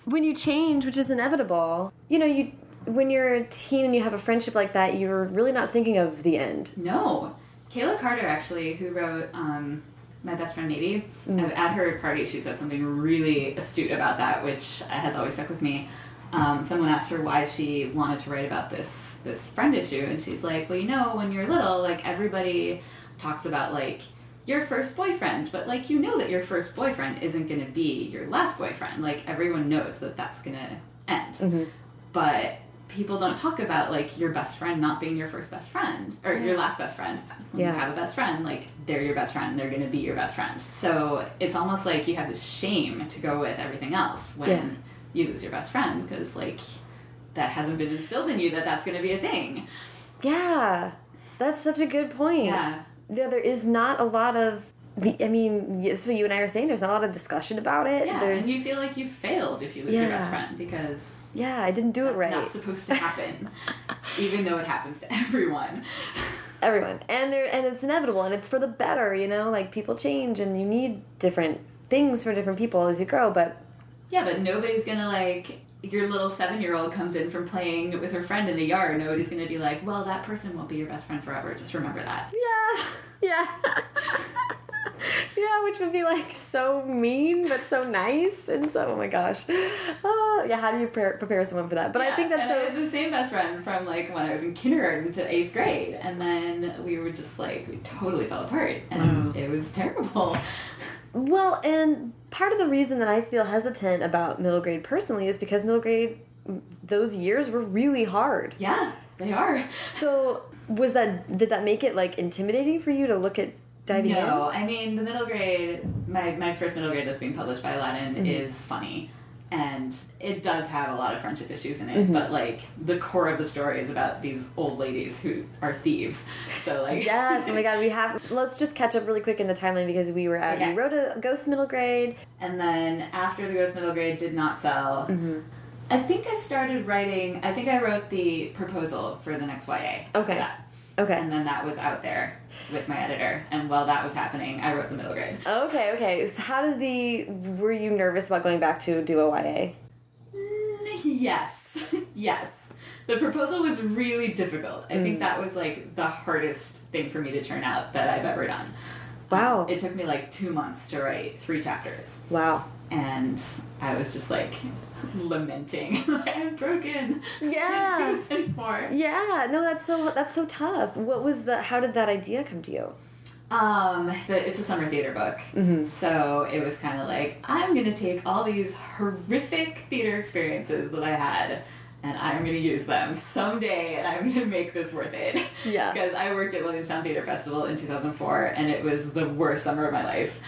when you change, which is inevitable, you know, you when you're a teen and you have a friendship like that, you're really not thinking of the end. No. Caela Carter, actually, who wrote um, My Best Friend Maybe, Mm. at her party, she said something really astute about that, which has always stuck with me. Um, someone asked her why she wanted to write about this this friend issue, and she's like, "Well, you know, when you're little, like everybody talks about like your first boyfriend, but like you know that your first boyfriend isn't going to be your last boyfriend. Like everyone knows that that's going to end, but." People don't talk about like your best friend not being your first best friend or your last best friend. When Yeah. you have a best friend, like they're your best friend, they're gonna be your best friend. So it's almost like you have this shame to go with everything else when Yeah. You lose your best friend because like that hasn't been instilled in you that that's gonna be a thing. Yeah, that's such a good point. Yeah. Yeah, there is not a lot of. the- I mean, that's what you and I are saying. There's not a lot of discussion about it. Yeah, There's, and you feel like you failed if you lose your best friend because yeah, I didn't do it right. not supposed to happen. even though it happens to everyone. everyone and there and it's inevitable and it's for the better you know like people change and you need different things for different people as you grow but Yeah, but nobody's gonna like your little seven year old comes in from playing with her friend in the yard. Nobody's gonna be like, well, that person won't be your best friend forever. Just remember that. yeah yeah yeah which would be like so mean but so nice and so oh my gosh oh yeah how do you pre- prepare someone for that but i think that's and so I had the same best friend from like when I was in kindergarten to eighth grade, and then we were just like we totally fell apart, and it was terrible. Well, and part of the reason that I feel hesitant about middle grade personally is because middle grade, those years were really hard. Yeah, they are. So, was that did that make it like intimidating for you to look at diving No, I mean the middle grade. My my first middle grade that's being published by Aladdin Mm-hmm. is funny, and it does have a lot of friendship issues in it. Mm-hmm. But like the core of the story is about these old ladies who are thieves. So like? Yes. Oh my God. We have. Let's just catch up really quick in the timeline because we were at. Okay. We wrote a ghost middle grade. And then after the Ghost Middle Grade did not sell, Mm-hmm. I think I started writing. I think I wrote the proposal for the next YA. Okay. Okay. And then that was out there with my editor. And while that was happening, I wrote the middle grade. Okay. Okay. So, how did the? Were you nervous about going back to do a YA? Mm, Yes, yes. The proposal was really difficult. I Mm. think that was like the hardest thing for me to turn out that I've ever done. Wow. Um, it took me like two months to write three chapters. Wow. And I was just like lamenting. I'm broken. I Yeah. can't do this anymore. Yeah. No, that's so that's so tough. What was the? How did that idea come to you? Um, the, it's a summer theater book, so it was kind of like I'm gonna take all these horrific theater experiences that I had, and I'm gonna use them someday, and I'm gonna make this worth it. Yeah. because I worked at Williamstown Theater Festival in 2004, and it was the worst summer of my life.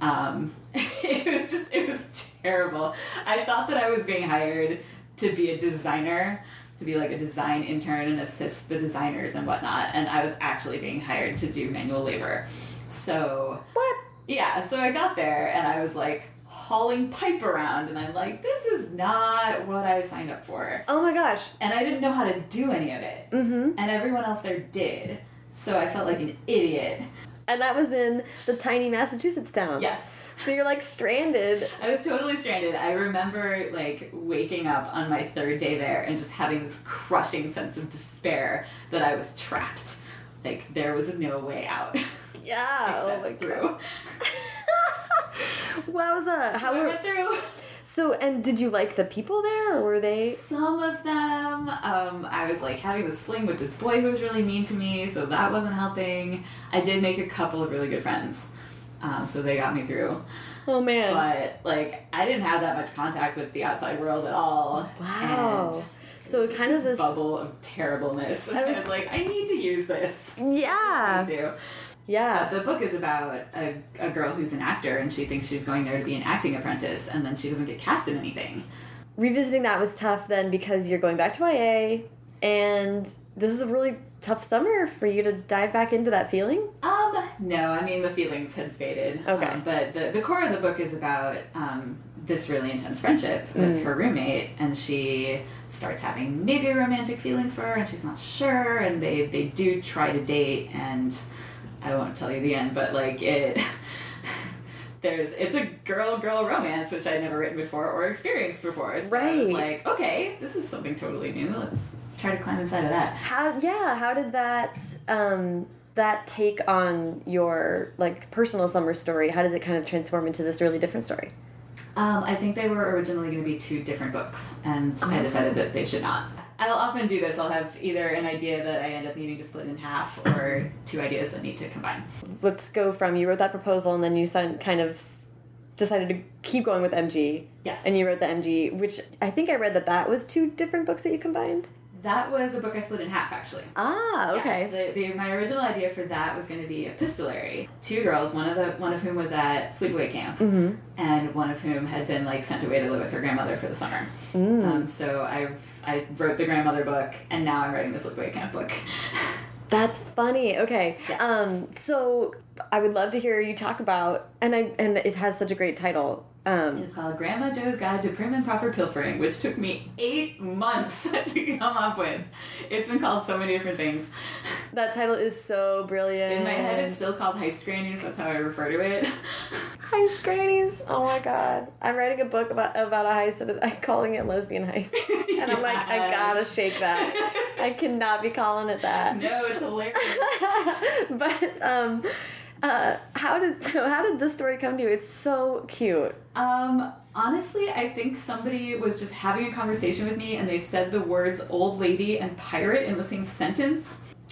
Um, it was just it was terrible. I thought that I was being hired to be a designer, to be like a design intern and assist the designers and whatnot, and I was actually being hired to do manual labor. So What? yeah, so I got there and I was like hauling pipe around, and I'm like, this is not what I signed up for, Oh my gosh. and I didn't know how to do any of it, Mm-hmm. and everyone else there did. So I felt like an idiot. And that was in the tiny Massachusetts town. Yes. So you're like stranded. I was totally stranded. I remember like waking up on my third day there and just having this crushing sense of despair that I was trapped. Like there was no way out Yeah. oh except my through. Wowza. How I were went through. so? And did you like the people there, or were they? Some of them, um, I was like having this fling with this boy who was really mean to me, so that wasn't helping. I did make a couple of really good friends, um, so they got me through. Oh man. But like, I didn't have that much contact with the outside world at all. Wow. And So it's kind of this bubble of terribleness. I I was- like, I need to use this. I Yeah. do. Yeah. The book is about a, a girl who's an actor and she thinks she's going there to be an acting apprentice and then she doesn't get cast in anything. Revisiting that was tough then because you're going back to YA and this is a really tough summer for you to dive back into that feeling. Um, no, I mean the feelings had faded. Okay. Um, but the, the core of the book is about um, this really intense friendship with Mm. her roommate, and she starts having maybe romantic feelings for her, and she's not sure. And they they do try to date, and I won't tell you the end, but like it. There's it's a girl girl romance which I'd never written before or experienced before. So I was Right. like, okay, this is something totally new. Let's let's try to climb inside of that. How? Yeah. How did that? Um, that take on your like personal summer story? How did it kind of transform into this really different story? Um, I think they were originally going to be two different books, and I decided that they should not. I'll often do this. I'll have either an idea that I end up needing to split in half, or two ideas that need to combine. Let's go from you wrote that proposal and then you sent, kind of decided to keep going with MG. Yes. And you wrote the MG, which I think I read that that was two different books that you combined. That was a book I split in half, actually. Ah, okay. Yeah, the, the, my original idea for that was going to be epistolary. Two girls, one of the one of whom was at sleepaway camp, Mm-hmm. and one of whom had been like sent away to live with her grandmother for the summer. Mm. Um, so I I wrote the grandmother book, and now I'm writing this the sleepaway camp book. That's funny. Okay. Yeah. Um, so I would love to hear you talk about, and I and it has such a great title, Um, It's called Grandma Joe's Guide to Prim and Proper Pilfering, which took me eight months to come up with. It's been called so many different things. that title is so brilliant. In my head, it's still called Heist Grannies. That's how I refer to it. Heist Grannies. Oh my god. I'm writing a book about about a heist and I'm calling it lesbian heist. And I'm like, I gotta shake that. I cannot be calling it that. no, it's hilarious. but um uh how did so how did this story come to you? It's so cute. Um, honestly, I think somebody was just having a conversation with me and they said the words old lady and pirate in the same sentence.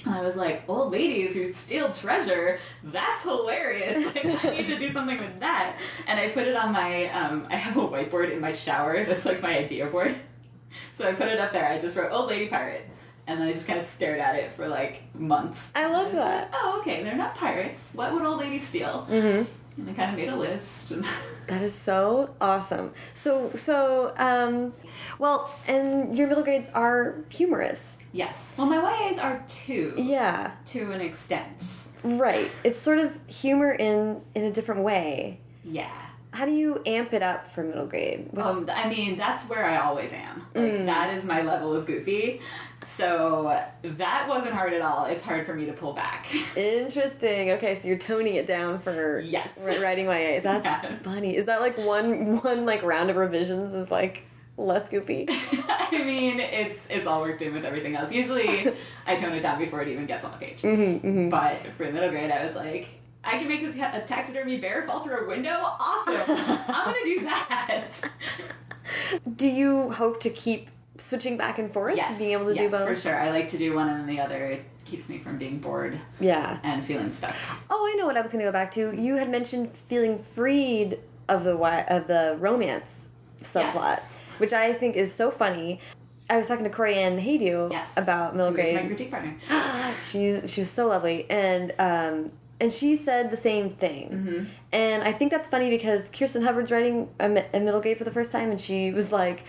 And I was like, old ladies who steal treasure, that's hilarious. Like, I need to do something with that. And I put it on my, um, I have a whiteboard in my shower that's like my idea board. So I put it up there. I just wrote old lady pirate. And then I just kind of stared at it for like months. I love was that. like, oh, okay, they're not pirates. What would old ladies steal? Mm-hmm. And I kind of made a list. That is so awesome. So so um well, and your middle grades are humorous. Yes. Well, my YAs are too, Yeah. to an extent. Right. It's sort of humor in in a different way. Yeah. How do you amp it up for middle grade? What's- Um, I mean, that's where I always am. Like, Mm. that is my level of goofy. So that wasn't hard at all. It's hard for me to pull back. Interesting. Okay, so you're toning it down for Yes. writing YA. That's Yes. funny. Is that like one one like round of revisions is like less goofy? I mean, it's it's all worked in with everything else. Usually, I tone it down before it even gets on the page. Mm-hmm, But for middle grade, I was like, I can make a, a taxidermy bear fall through a window. Awesome! I'm gonna do that. Do you hope to keep switching back and forth? Yes, Being able to yes, do both? for sure. I like to do one and then the other. It keeps me from being bored Yeah. and feeling stuck. Oh, I know what I was going to go back to. You had mentioned feeling freed of the of the romance subplot, Yes. which I think is so funny. I was talking to Corey Ann Haydu Yes, about middle Who is my grade. critique partner. She's she was so lovely, and um, and she said the same thing. Mm-hmm. And I think that's funny because Kirsten Hubbard's writing a, a middle grade for the first time, and she was like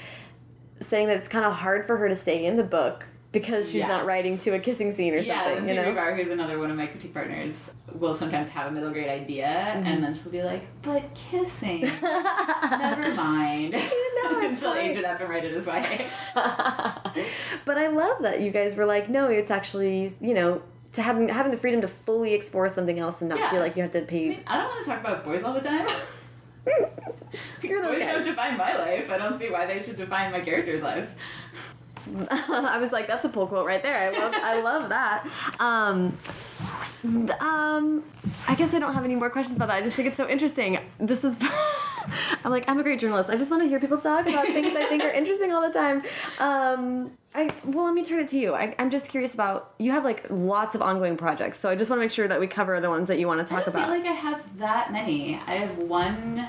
saying that it's kind of hard for her to stay in the book because she's not writing to a kissing scene or Yeah, something. You know. Who's another one of my critique partners, will sometimes have a middle grade idea, Mm-hmm. and then she'll be like, "But kissing, never mind." it's Until fine. age it up and write it as YA. but I love that you guys were like, no, it's actually you know to having having the freedom to fully explore something else and not Yeah. feel like you have to I pay. mean, I don't want to talk about boys all the time. Boys don't define my life. I don't see why they should define my characters' lives. I was like, that's a pull quote right there. I love, I love that. Um, um, I guess I don't have any more questions about that. I just think it's so interesting. This is, I'm like, I'm a great journalist. I just want to hear people talk about things I think are interesting all the time. Um, I well, let me turn it to you. I, I'm just curious about you have like lots of ongoing projects, so I just want to make sure that we cover the ones that you want to I talk don't about. feel like I have that many. I have one.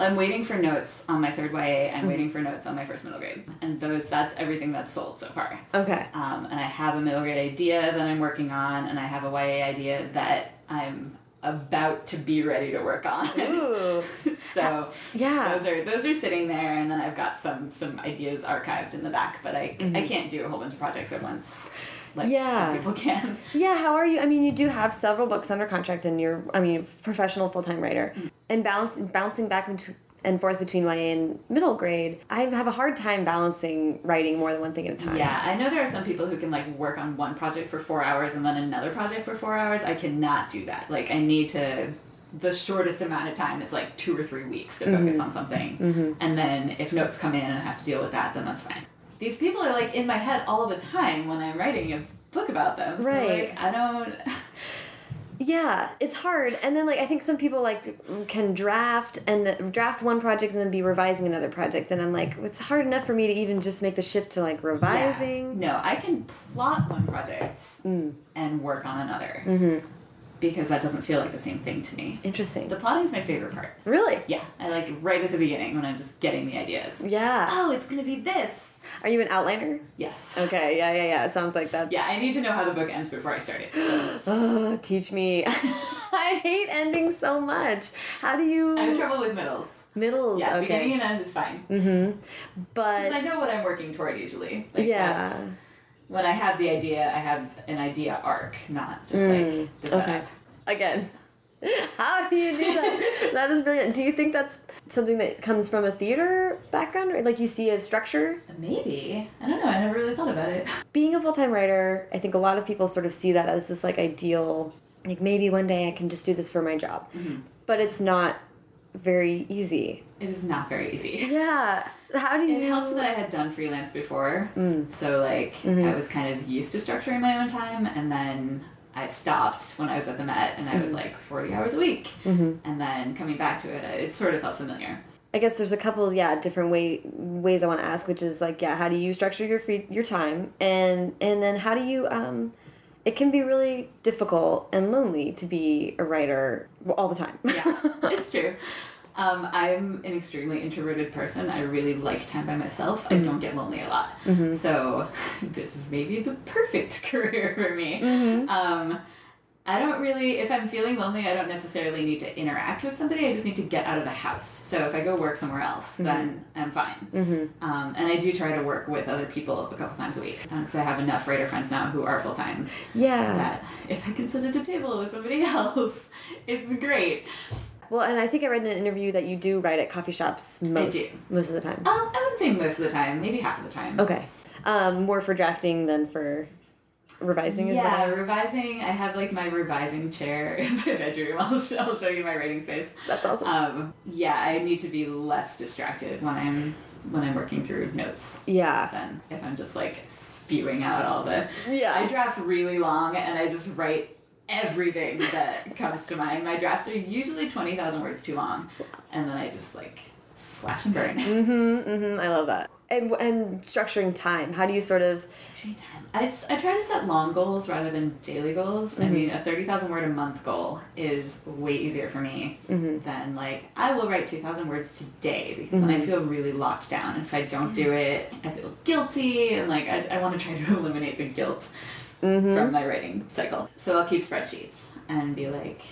I'm waiting for notes on my third YA. Mm-hmm. I'm waiting for notes on my first middle grade, and those. That's everything that's sold so far. okay. Um, and I have a middle grade idea that I'm working on, and I have a YA idea that I'm about to be ready to work on. Ooh. so Yeah. those are those are sitting there, and then I've got some some ideas archived in the back, but I I can't do a whole bunch of projects at once. Like Mm-hmm. Yeah. some people can. Yeah, how are you? I mean, you do have several books under contract, and you're, I mean, professional full time writer, and balance, bouncing back into, and forth between YA and middle grade. I have a hard time balancing writing more than one thing at a time. Yeah, I know there are some people who can like work on one project for four hours and then another project for four hours. I cannot do that. Like, I need to. The shortest amount of time is like two or three weeks to focus mm-hmm. on something, mm-hmm. and then if notes come in and I have to deal with that, then that's fine. These people are like in my head all the time when I'm writing a book about them. So, Right. like, I don't. Yeah, it's hard. And then like I think some people like can draft and the, draft one project and then be revising another project, and I'm like, it's hard enough for me to even just make the shift to like revising. Yeah. No, I can plot one project Mm. and work on another Mm-hmm. because that doesn't feel like the same thing to me. Interesting. The plotting is my favorite part. really? Yeah, I like right at the beginning when I'm just getting the ideas. Yeah. Oh, it's gonna be this. Are you an outliner? Yes. Okay. Yeah. Yeah. Yeah. It sounds like that. Yeah, I need to know how the book ends before I start it. Oh, teach me. I hate endings so much. How do you I have trouble with middles. middles? Yeah, okay. beginning and end is fine. Mm-hmm. But I know what I'm working toward usually. Like, yeah. When I have the idea, I have an idea arc, not just Mm, like the okay. Again, How do you do that? that is brilliant. Do you think that's something that comes from a theater background, or like you see a structure? Maybe. I don't know. I never really thought about it. Being a full time writer, I think a lot of people sort of see that as this like ideal, like maybe one day I can just do this for my job, mm-hmm. but it's not very easy. It is not very easy. Yeah. How do you? It helped that I had done freelance before. Mm. So, like, mm-hmm. I was kind of used to structuring my own time, and then I stopped when I was at the Met, and I was mm. like 40 hours a week. Mm-hmm. And then coming back to it, uh, it sort of felt familiar. I guess there's a couple, yeah, different way ways I want to ask, which is like, yeah, how do you structure your free your time, and and then how do you? um It can be really difficult and lonely to be a writer all the time. Yeah, it's true. Um, I'm an extremely introverted person. I really like time by myself. I don't get lonely a lot. So this is maybe the perfect career for me. Um, I don't really, if I'm feeling lonely, I don't necessarily need to interact with somebody. I just need to get out of the house. So if I go work somewhere else, then I'm fine. Um, and I do try to work with other people a couple times a week because I have enough writer friends now who are full time yeah. that if I can sit at a table with somebody else, it's great. Well, and I think I read in an interview that you do write at coffee shops most most of the time. Um, I would say most of the time, maybe half of the time. Okay. Um, more for drafting than for revising is yeah, what revising. I have like my revising chair in my bedroom. I'll, sh- I'll show you my writing space. That's awesome. Um, yeah, I need to be less distracted when I'm when I'm working through notes yeah. than if I'm just like spewing out all the. Yeah. I draft really long and I just write everything that comes to mind. My drafts are usually twenty thousand words too long, and then I just like slash and burn. Mm-hmm, mm-hmm. I love that. And and structuring time. How do you sort of Structuring time. I, I try to set long goals rather than daily goals. I mean, a 30,000 word a month goal is way easier for me than like, I will write 2,000 words today because then I feel really locked down. If I don't do it, I feel guilty and like, I, I want to try to eliminate the guilt Mm-hmm. from my writing cycle. So I'll keep spreadsheets and be like,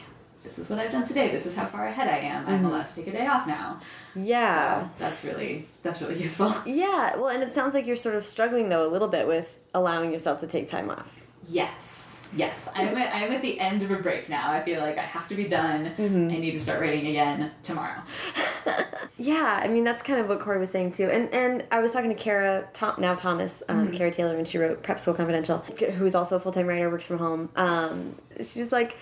this is what I've done today. This is how far ahead I am. I'm mm-hmm. allowed to take a day off now. Yeah. So that's really that's really useful. Yeah. Well, and it sounds like you're sort of struggling though a little bit with allowing yourself to take time off. Yes. Yes. I'm at, I'm at the end of a break now. I feel like I have to be done. Mm-hmm. I need to start writing again tomorrow. Yeah, I mean that's kind of what Corey was saying too, and and I was talking to Kara, Tom, now Thomas, um, Kara Taylor, when she wrote Prep School Confidential, who is also a full time writer, works from home. Um, she was like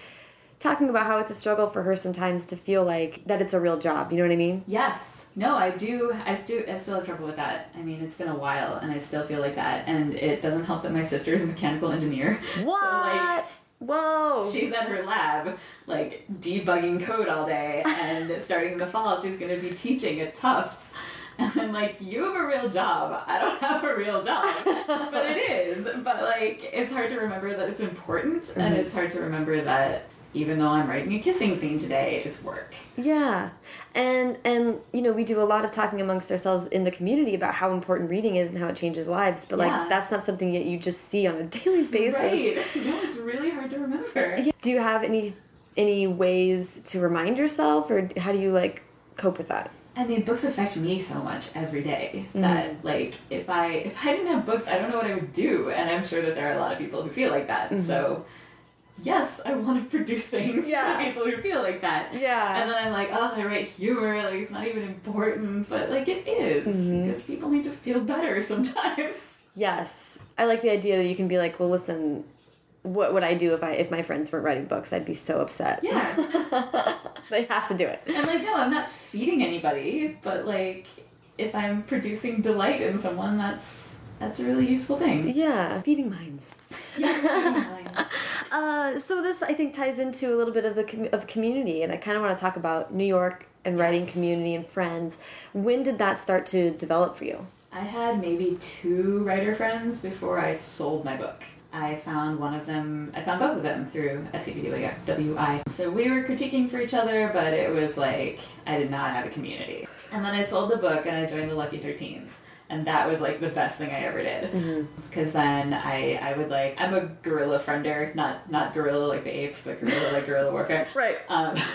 talking about how it's a struggle for her sometimes to feel like that it's a real job. You know what I mean? Yes. No, I do. I still I still have trouble with that. I mean, it's been a while, and I still feel like that. And it doesn't help that my sister is a mechanical engineer. What? So like. Whoa! She's at her lab, like debugging code all day, and starting in the fall, she's going to be teaching at Tufts. And I'm like, you have a real job. I don't have a real job, but it is. But like, it's hard to remember that it's important, and mm-hmm. it's hard to remember that even though I'm writing a kissing scene today, it's work. Yeah, and and you know we do a lot of talking amongst ourselves in the community about how important reading is and how it changes lives. But Yeah. like that's not something that you just see on a daily basis. Right? No, it's really hard to remember. Yeah. Do you have any any ways to remind yourself, or how do you like cope with that? I mean, books affect me so much every day mm-hmm. that, like, if I if I didn't have books, I don't know what I would do, and I'm sure that there are a lot of people who feel like that. Mm-hmm. So, yes, I want to produce things Yeah. for people who feel like that. Yeah. And then I'm like, oh, I write humor, like it's not even important, but like it is, mm-hmm. because people need to feel better sometimes. Yes, I like the idea that you can be like, well, listen, what would I do if I if my friends weren't writing books? I'd be so upset. Yeah. they have to do it. and like, no, I'm not feeding anybody, but like, if I'm producing delight in someone, that's that's a really useful thing. Yeah, feeding minds. Yeah. Uh, so this I think ties into a little bit of the com of community, and I kind of want to talk about New York and writing community and friends. When did that start to develop for you? I had maybe two writer friends before I sold my book. I found one of them, I found both of them through SCBWI. So we were critiquing for each other, but it was like I did not have a community. And then I sold the book and I joined the Lucky 13s. And that was like the best thing I ever did. Because then I, I would like, I'm a guerrilla friender, not not gorilla like the ape, but guerrilla like guerrilla warfare. Right. Um,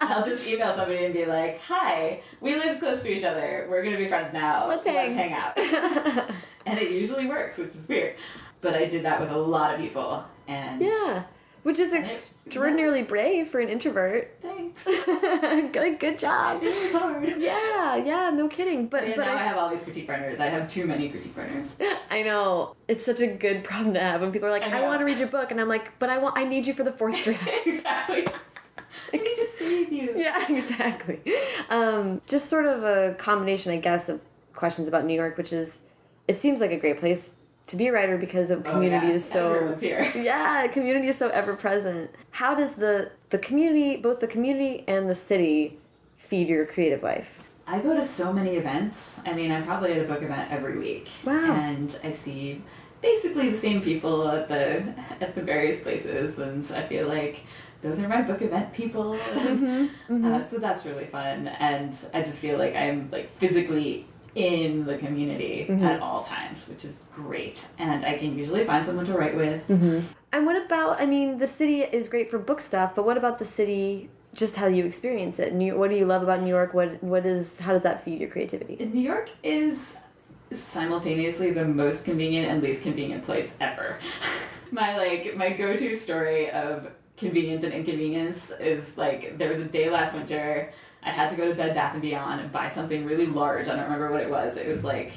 I'll just email somebody and be like, "Hi, we live close to each other. We're gonna be friends now. Let's hang." out." and it usually works, which is weird. But I did that with a lot of people, and Yeah. Which is it- extraordinarily brave for an introvert. Thanks. Like, good job. It was hard. Yeah, yeah, no kidding. But Yeah, but now I, I, have all these critique partners. I have too many critique partners. I know it's such a good problem to have when people are like, I I, want to read your book, and I'm like, but I want, I need you for the fourth draft. exactly. I need to save you. yeah, exactly. Um, just sort of a combination, I guess, of questions about New York, which is, it seems like a great place to be a writer because of Oh, community yeah. is so yeah community is so ever present how does the the community both the community and the city feed your creative life I go to so many events. I mean, I'm probably at a book event every week. Wow. And I see basically the same people at the at the various places, and I feel like those are my book event people. Mm-hmm, Uh, so that's really fun, and I just feel like I'm like physically in the community Mm-hmm. at all times, which is great. And I can usually find someone to write with. Mm-hmm. and what about i mean the city is great for book stuff but what about the city just how you experience it new what do you love about new york what what is how does that feed your creativity New York is simultaneously the most convenient and least convenient place ever. my like my go-to story of convenience and inconvenience is like there was a day last winter I had to go to Bed Bath and Beyond and buy something really large. I don't remember what it was. It was like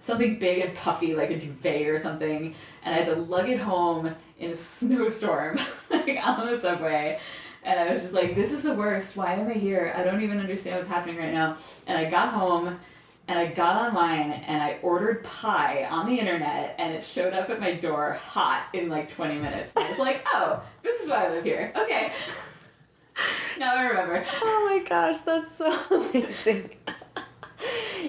something big and puffy like a duvet or something and I had to lug it home in a snowstorm like on the subway. And I was just like, this is the worst. Why am I here? I don't even understand what's happening right now. And I got home and I got online and I ordered pie on the internet and it showed up at my door hot in like 20 minutes. I was like, oh, this is why I live here. Okay. now I remember. oh my gosh that's so amazing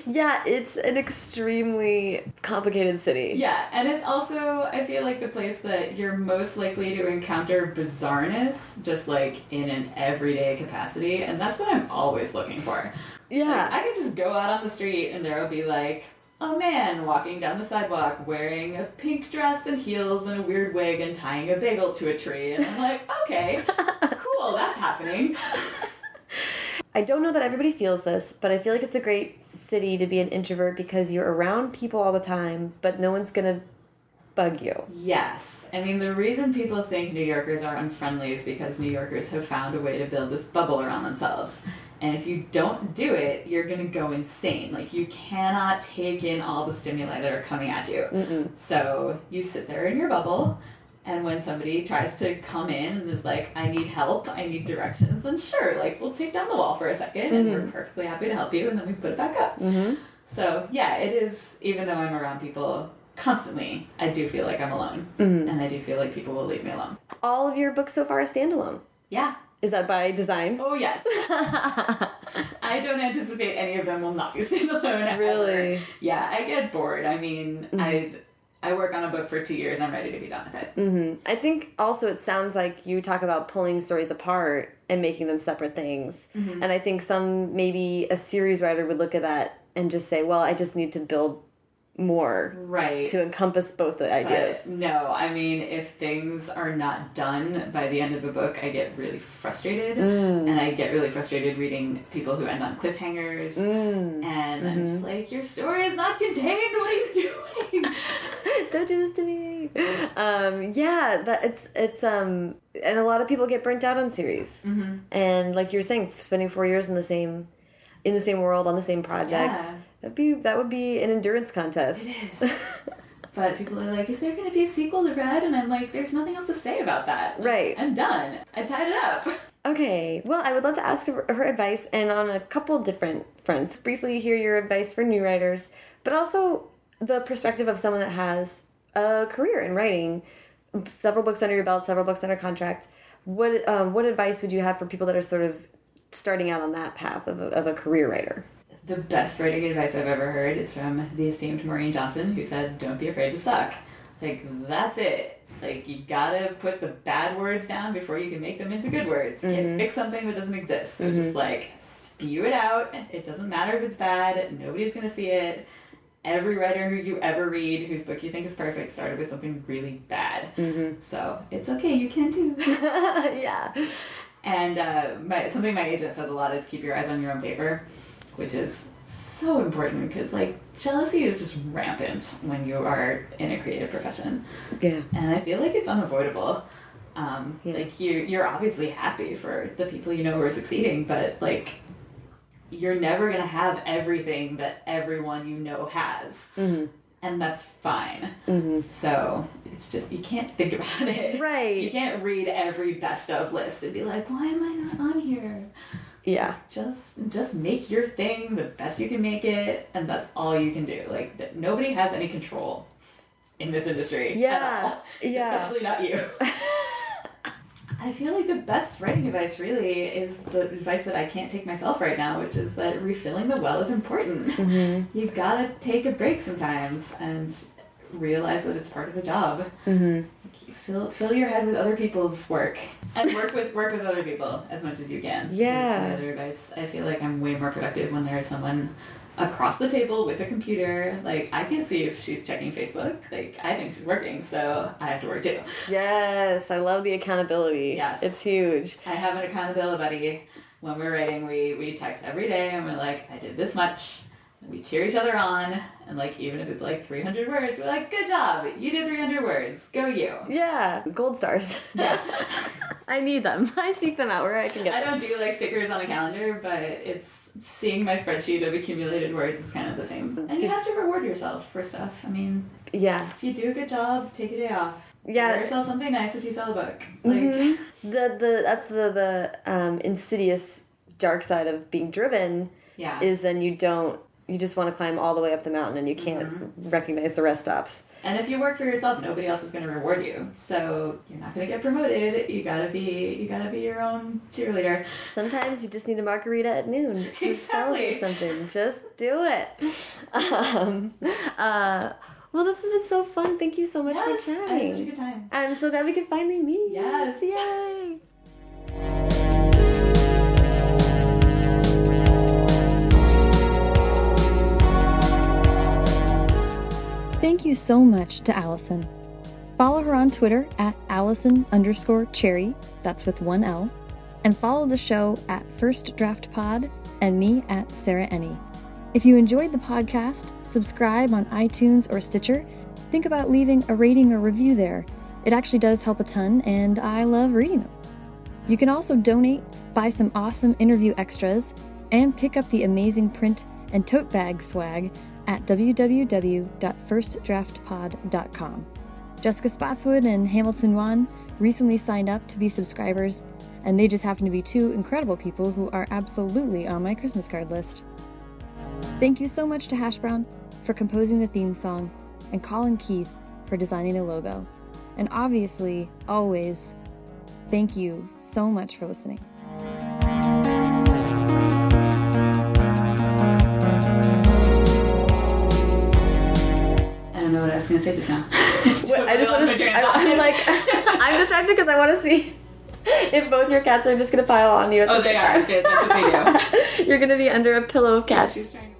yeah it's an extremely complicated city Yeah, and it's also, I feel like, the place that you're most likely to encounter bizarreness, just like in an everyday capacity. And that's what I'm always looking for. yeah Like, I can just go out on the street and there will be like a man walking down the sidewalk wearing a pink dress and heels and a weird wig and tying a bagel to a tree. And I'm like, okay, cool, that's happening. I don't know that everybody feels this, but I feel like it's a great city to be an introvert because you're around people all the time, but no one's gonna bug you. Yes. I mean, the reason people think New Yorkers are unfriendly is because New Yorkers have found a way to build this bubble around themselves. And if you don't do it, you're going to go insane. Like, you cannot take in all the stimuli that are coming at you. So, you sit there in your bubble, and when somebody tries to come in and is like, I need help, I need directions, then sure, like, we'll take down the wall for a 2nd and we're mm-hmm. perfectly happy to help you, and then we put it back up. Mm-hmm. So yeah, it is. Even though I'm around people constantly, I do feel like I'm alone, mm-hmm. and I do feel like people will leave me alone. All of your books so far are standalone. Yeah. Is that by design? Oh yes. I don't anticipate any of them will not be standalone. ever. Really? Yeah, I get bored. I mean, mm-hmm. I I work on a book for two years. I'm ready to be done with it. Mm-hmm. I think also it sounds like you talk about pulling stories apart and making them separate things. Mm-hmm. And I think some, maybe a series writer would look at that and just say, well, I just need to build more Right. to encompass both the ideas. But no, I mean, if things are not done by the end of a book, I get really frustrated. Mm. And I get really frustrated reading people who end on cliffhangers. Mm. And I'm Mm-hmm. just like, your story is not contained. What are you doing? don't do this to me um yeah that it's it's um and a lot of people get burnt out on series Mm-hmm. and like you're saying spending four years in the same in the same world on the same project Yeah. That'd be that would be an endurance contest It is. But people are like, is there going to be a sequel to Red? And I'm like, there's nothing else to say about that. Right. I'm done. I tied it up. okay well i would love to ask her, her advice and on a couple different fronts briefly hear your advice for new writers but also the perspective of someone that has a career in writing several books under your belt several books under contract what um, what advice would you have for people that are sort of starting out on that path of a, of a career writer The best writing advice I've ever heard is from the esteemed Maureen Johnson, who said, Don't be afraid to suck. Like, that's it. Like, you gotta put the bad words down before you can make them into good words. You can't mm-hmm. fix something that doesn't exist. So just mm-hmm. like, spew it out. It doesn't matter if it's bad, nobody's gonna see it. Every writer who you ever read whose book you think is perfect started with something really bad. Mm-hmm. So it's okay, you can too. yeah And uh, my, something my agent says a lot is keep your eyes on your own paper, which is so important because like jealousy is just rampant when you are in a creative profession, yeah and I feel like it's unavoidable. Um, Yeah. Like you, you're obviously happy for the people you know who are succeeding, but like you're never gonna have everything that everyone you know has, Mm-hmm. and that's fine. Hmm. So it's just you can't think about it. Right. You can't read every best of list and be like, why am I not on here? Yeah. just just make your thing the best you can make it and that's all you can do like that nobody has any control in this industry at Yeah, all. yeah. especially not you i feel like the best writing advice really is the advice that i can't take myself right now which is that refilling the well is important Mm-hmm. you gotta take a break sometimes and realize that it's part of the job Mm-hmm. Fill fill your head with other people's work and work with work with other people as much as you can. Yeah. That's my other advice. I feel like I'm way more productive when there's someone across the table with a computer. Like I can see if she's checking Facebook. Like I think she's working, so I have to work too. Yes, I love the accountability. Yes. It's huge. I have an accountability buddy. When we're writing, we we text every day and we're like, I did this much. We cheer each other on, and like even if it's like 300 words, we're like, good job, you did 300 words, go you. Yeah, gold stars. Yeah. I need them. I seek them out where I can get I don't do like stickers on a calendar, but it's seeing my spreadsheet of accumulated words is kind of the same. And you have to reward yourself for stuff. I mean, Yeah. if you do a good job, take a day off. Yeah. Buy yourself something nice if you sell a book. Like, Mhm. The the that's the the um, insidious dark side of being driven yeah. is then you don't you just want to climb all the way up the mountain and you can't recognize the rest stops. and if you work for yourself, nobody else is going to reward you. So you're not going to get promoted. You gotta be, you gotta be your own cheerleader. Sometimes you just need a margarita at noon Exactly. something. Just do it. Um, uh, well, this has been so fun. Thank you so much Yes, for I had such a good time. I'm so glad we could finally meet. Yes. Yay. Thank you so much to Alison. Follow her on Twitter at Alison underscore cherry, that's with one L, and follow the show at First Draft Pod and me at Sarah Enni. If you enjoyed the podcast, subscribe on iTunes or Stitcher. Think about leaving a rating or review there. It actually does help a ton, and I love reading them. You can also donate, buy some awesome interview extras, and pick up the amazing print and tote bag swag at www.firstdraftpod.com. Jessica Spotswood and Hamilton Wan recently signed up to be subscribers, and they just happen to be two incredible people who are absolutely on my Christmas card list. Thank you so much to Hash Brown for composing the theme song, and Colin Keith for designing the logo. And obviously, always, thank you so much for listening. Don't know what I was going to say just now. Wait, I just want to. I'm like, I'm distracted because I want to see if both your cats are just gonna pile on you. At Oh, the they same are. time. Okay, that's what they do. You're gonna be under a pillow of cats. She's trying.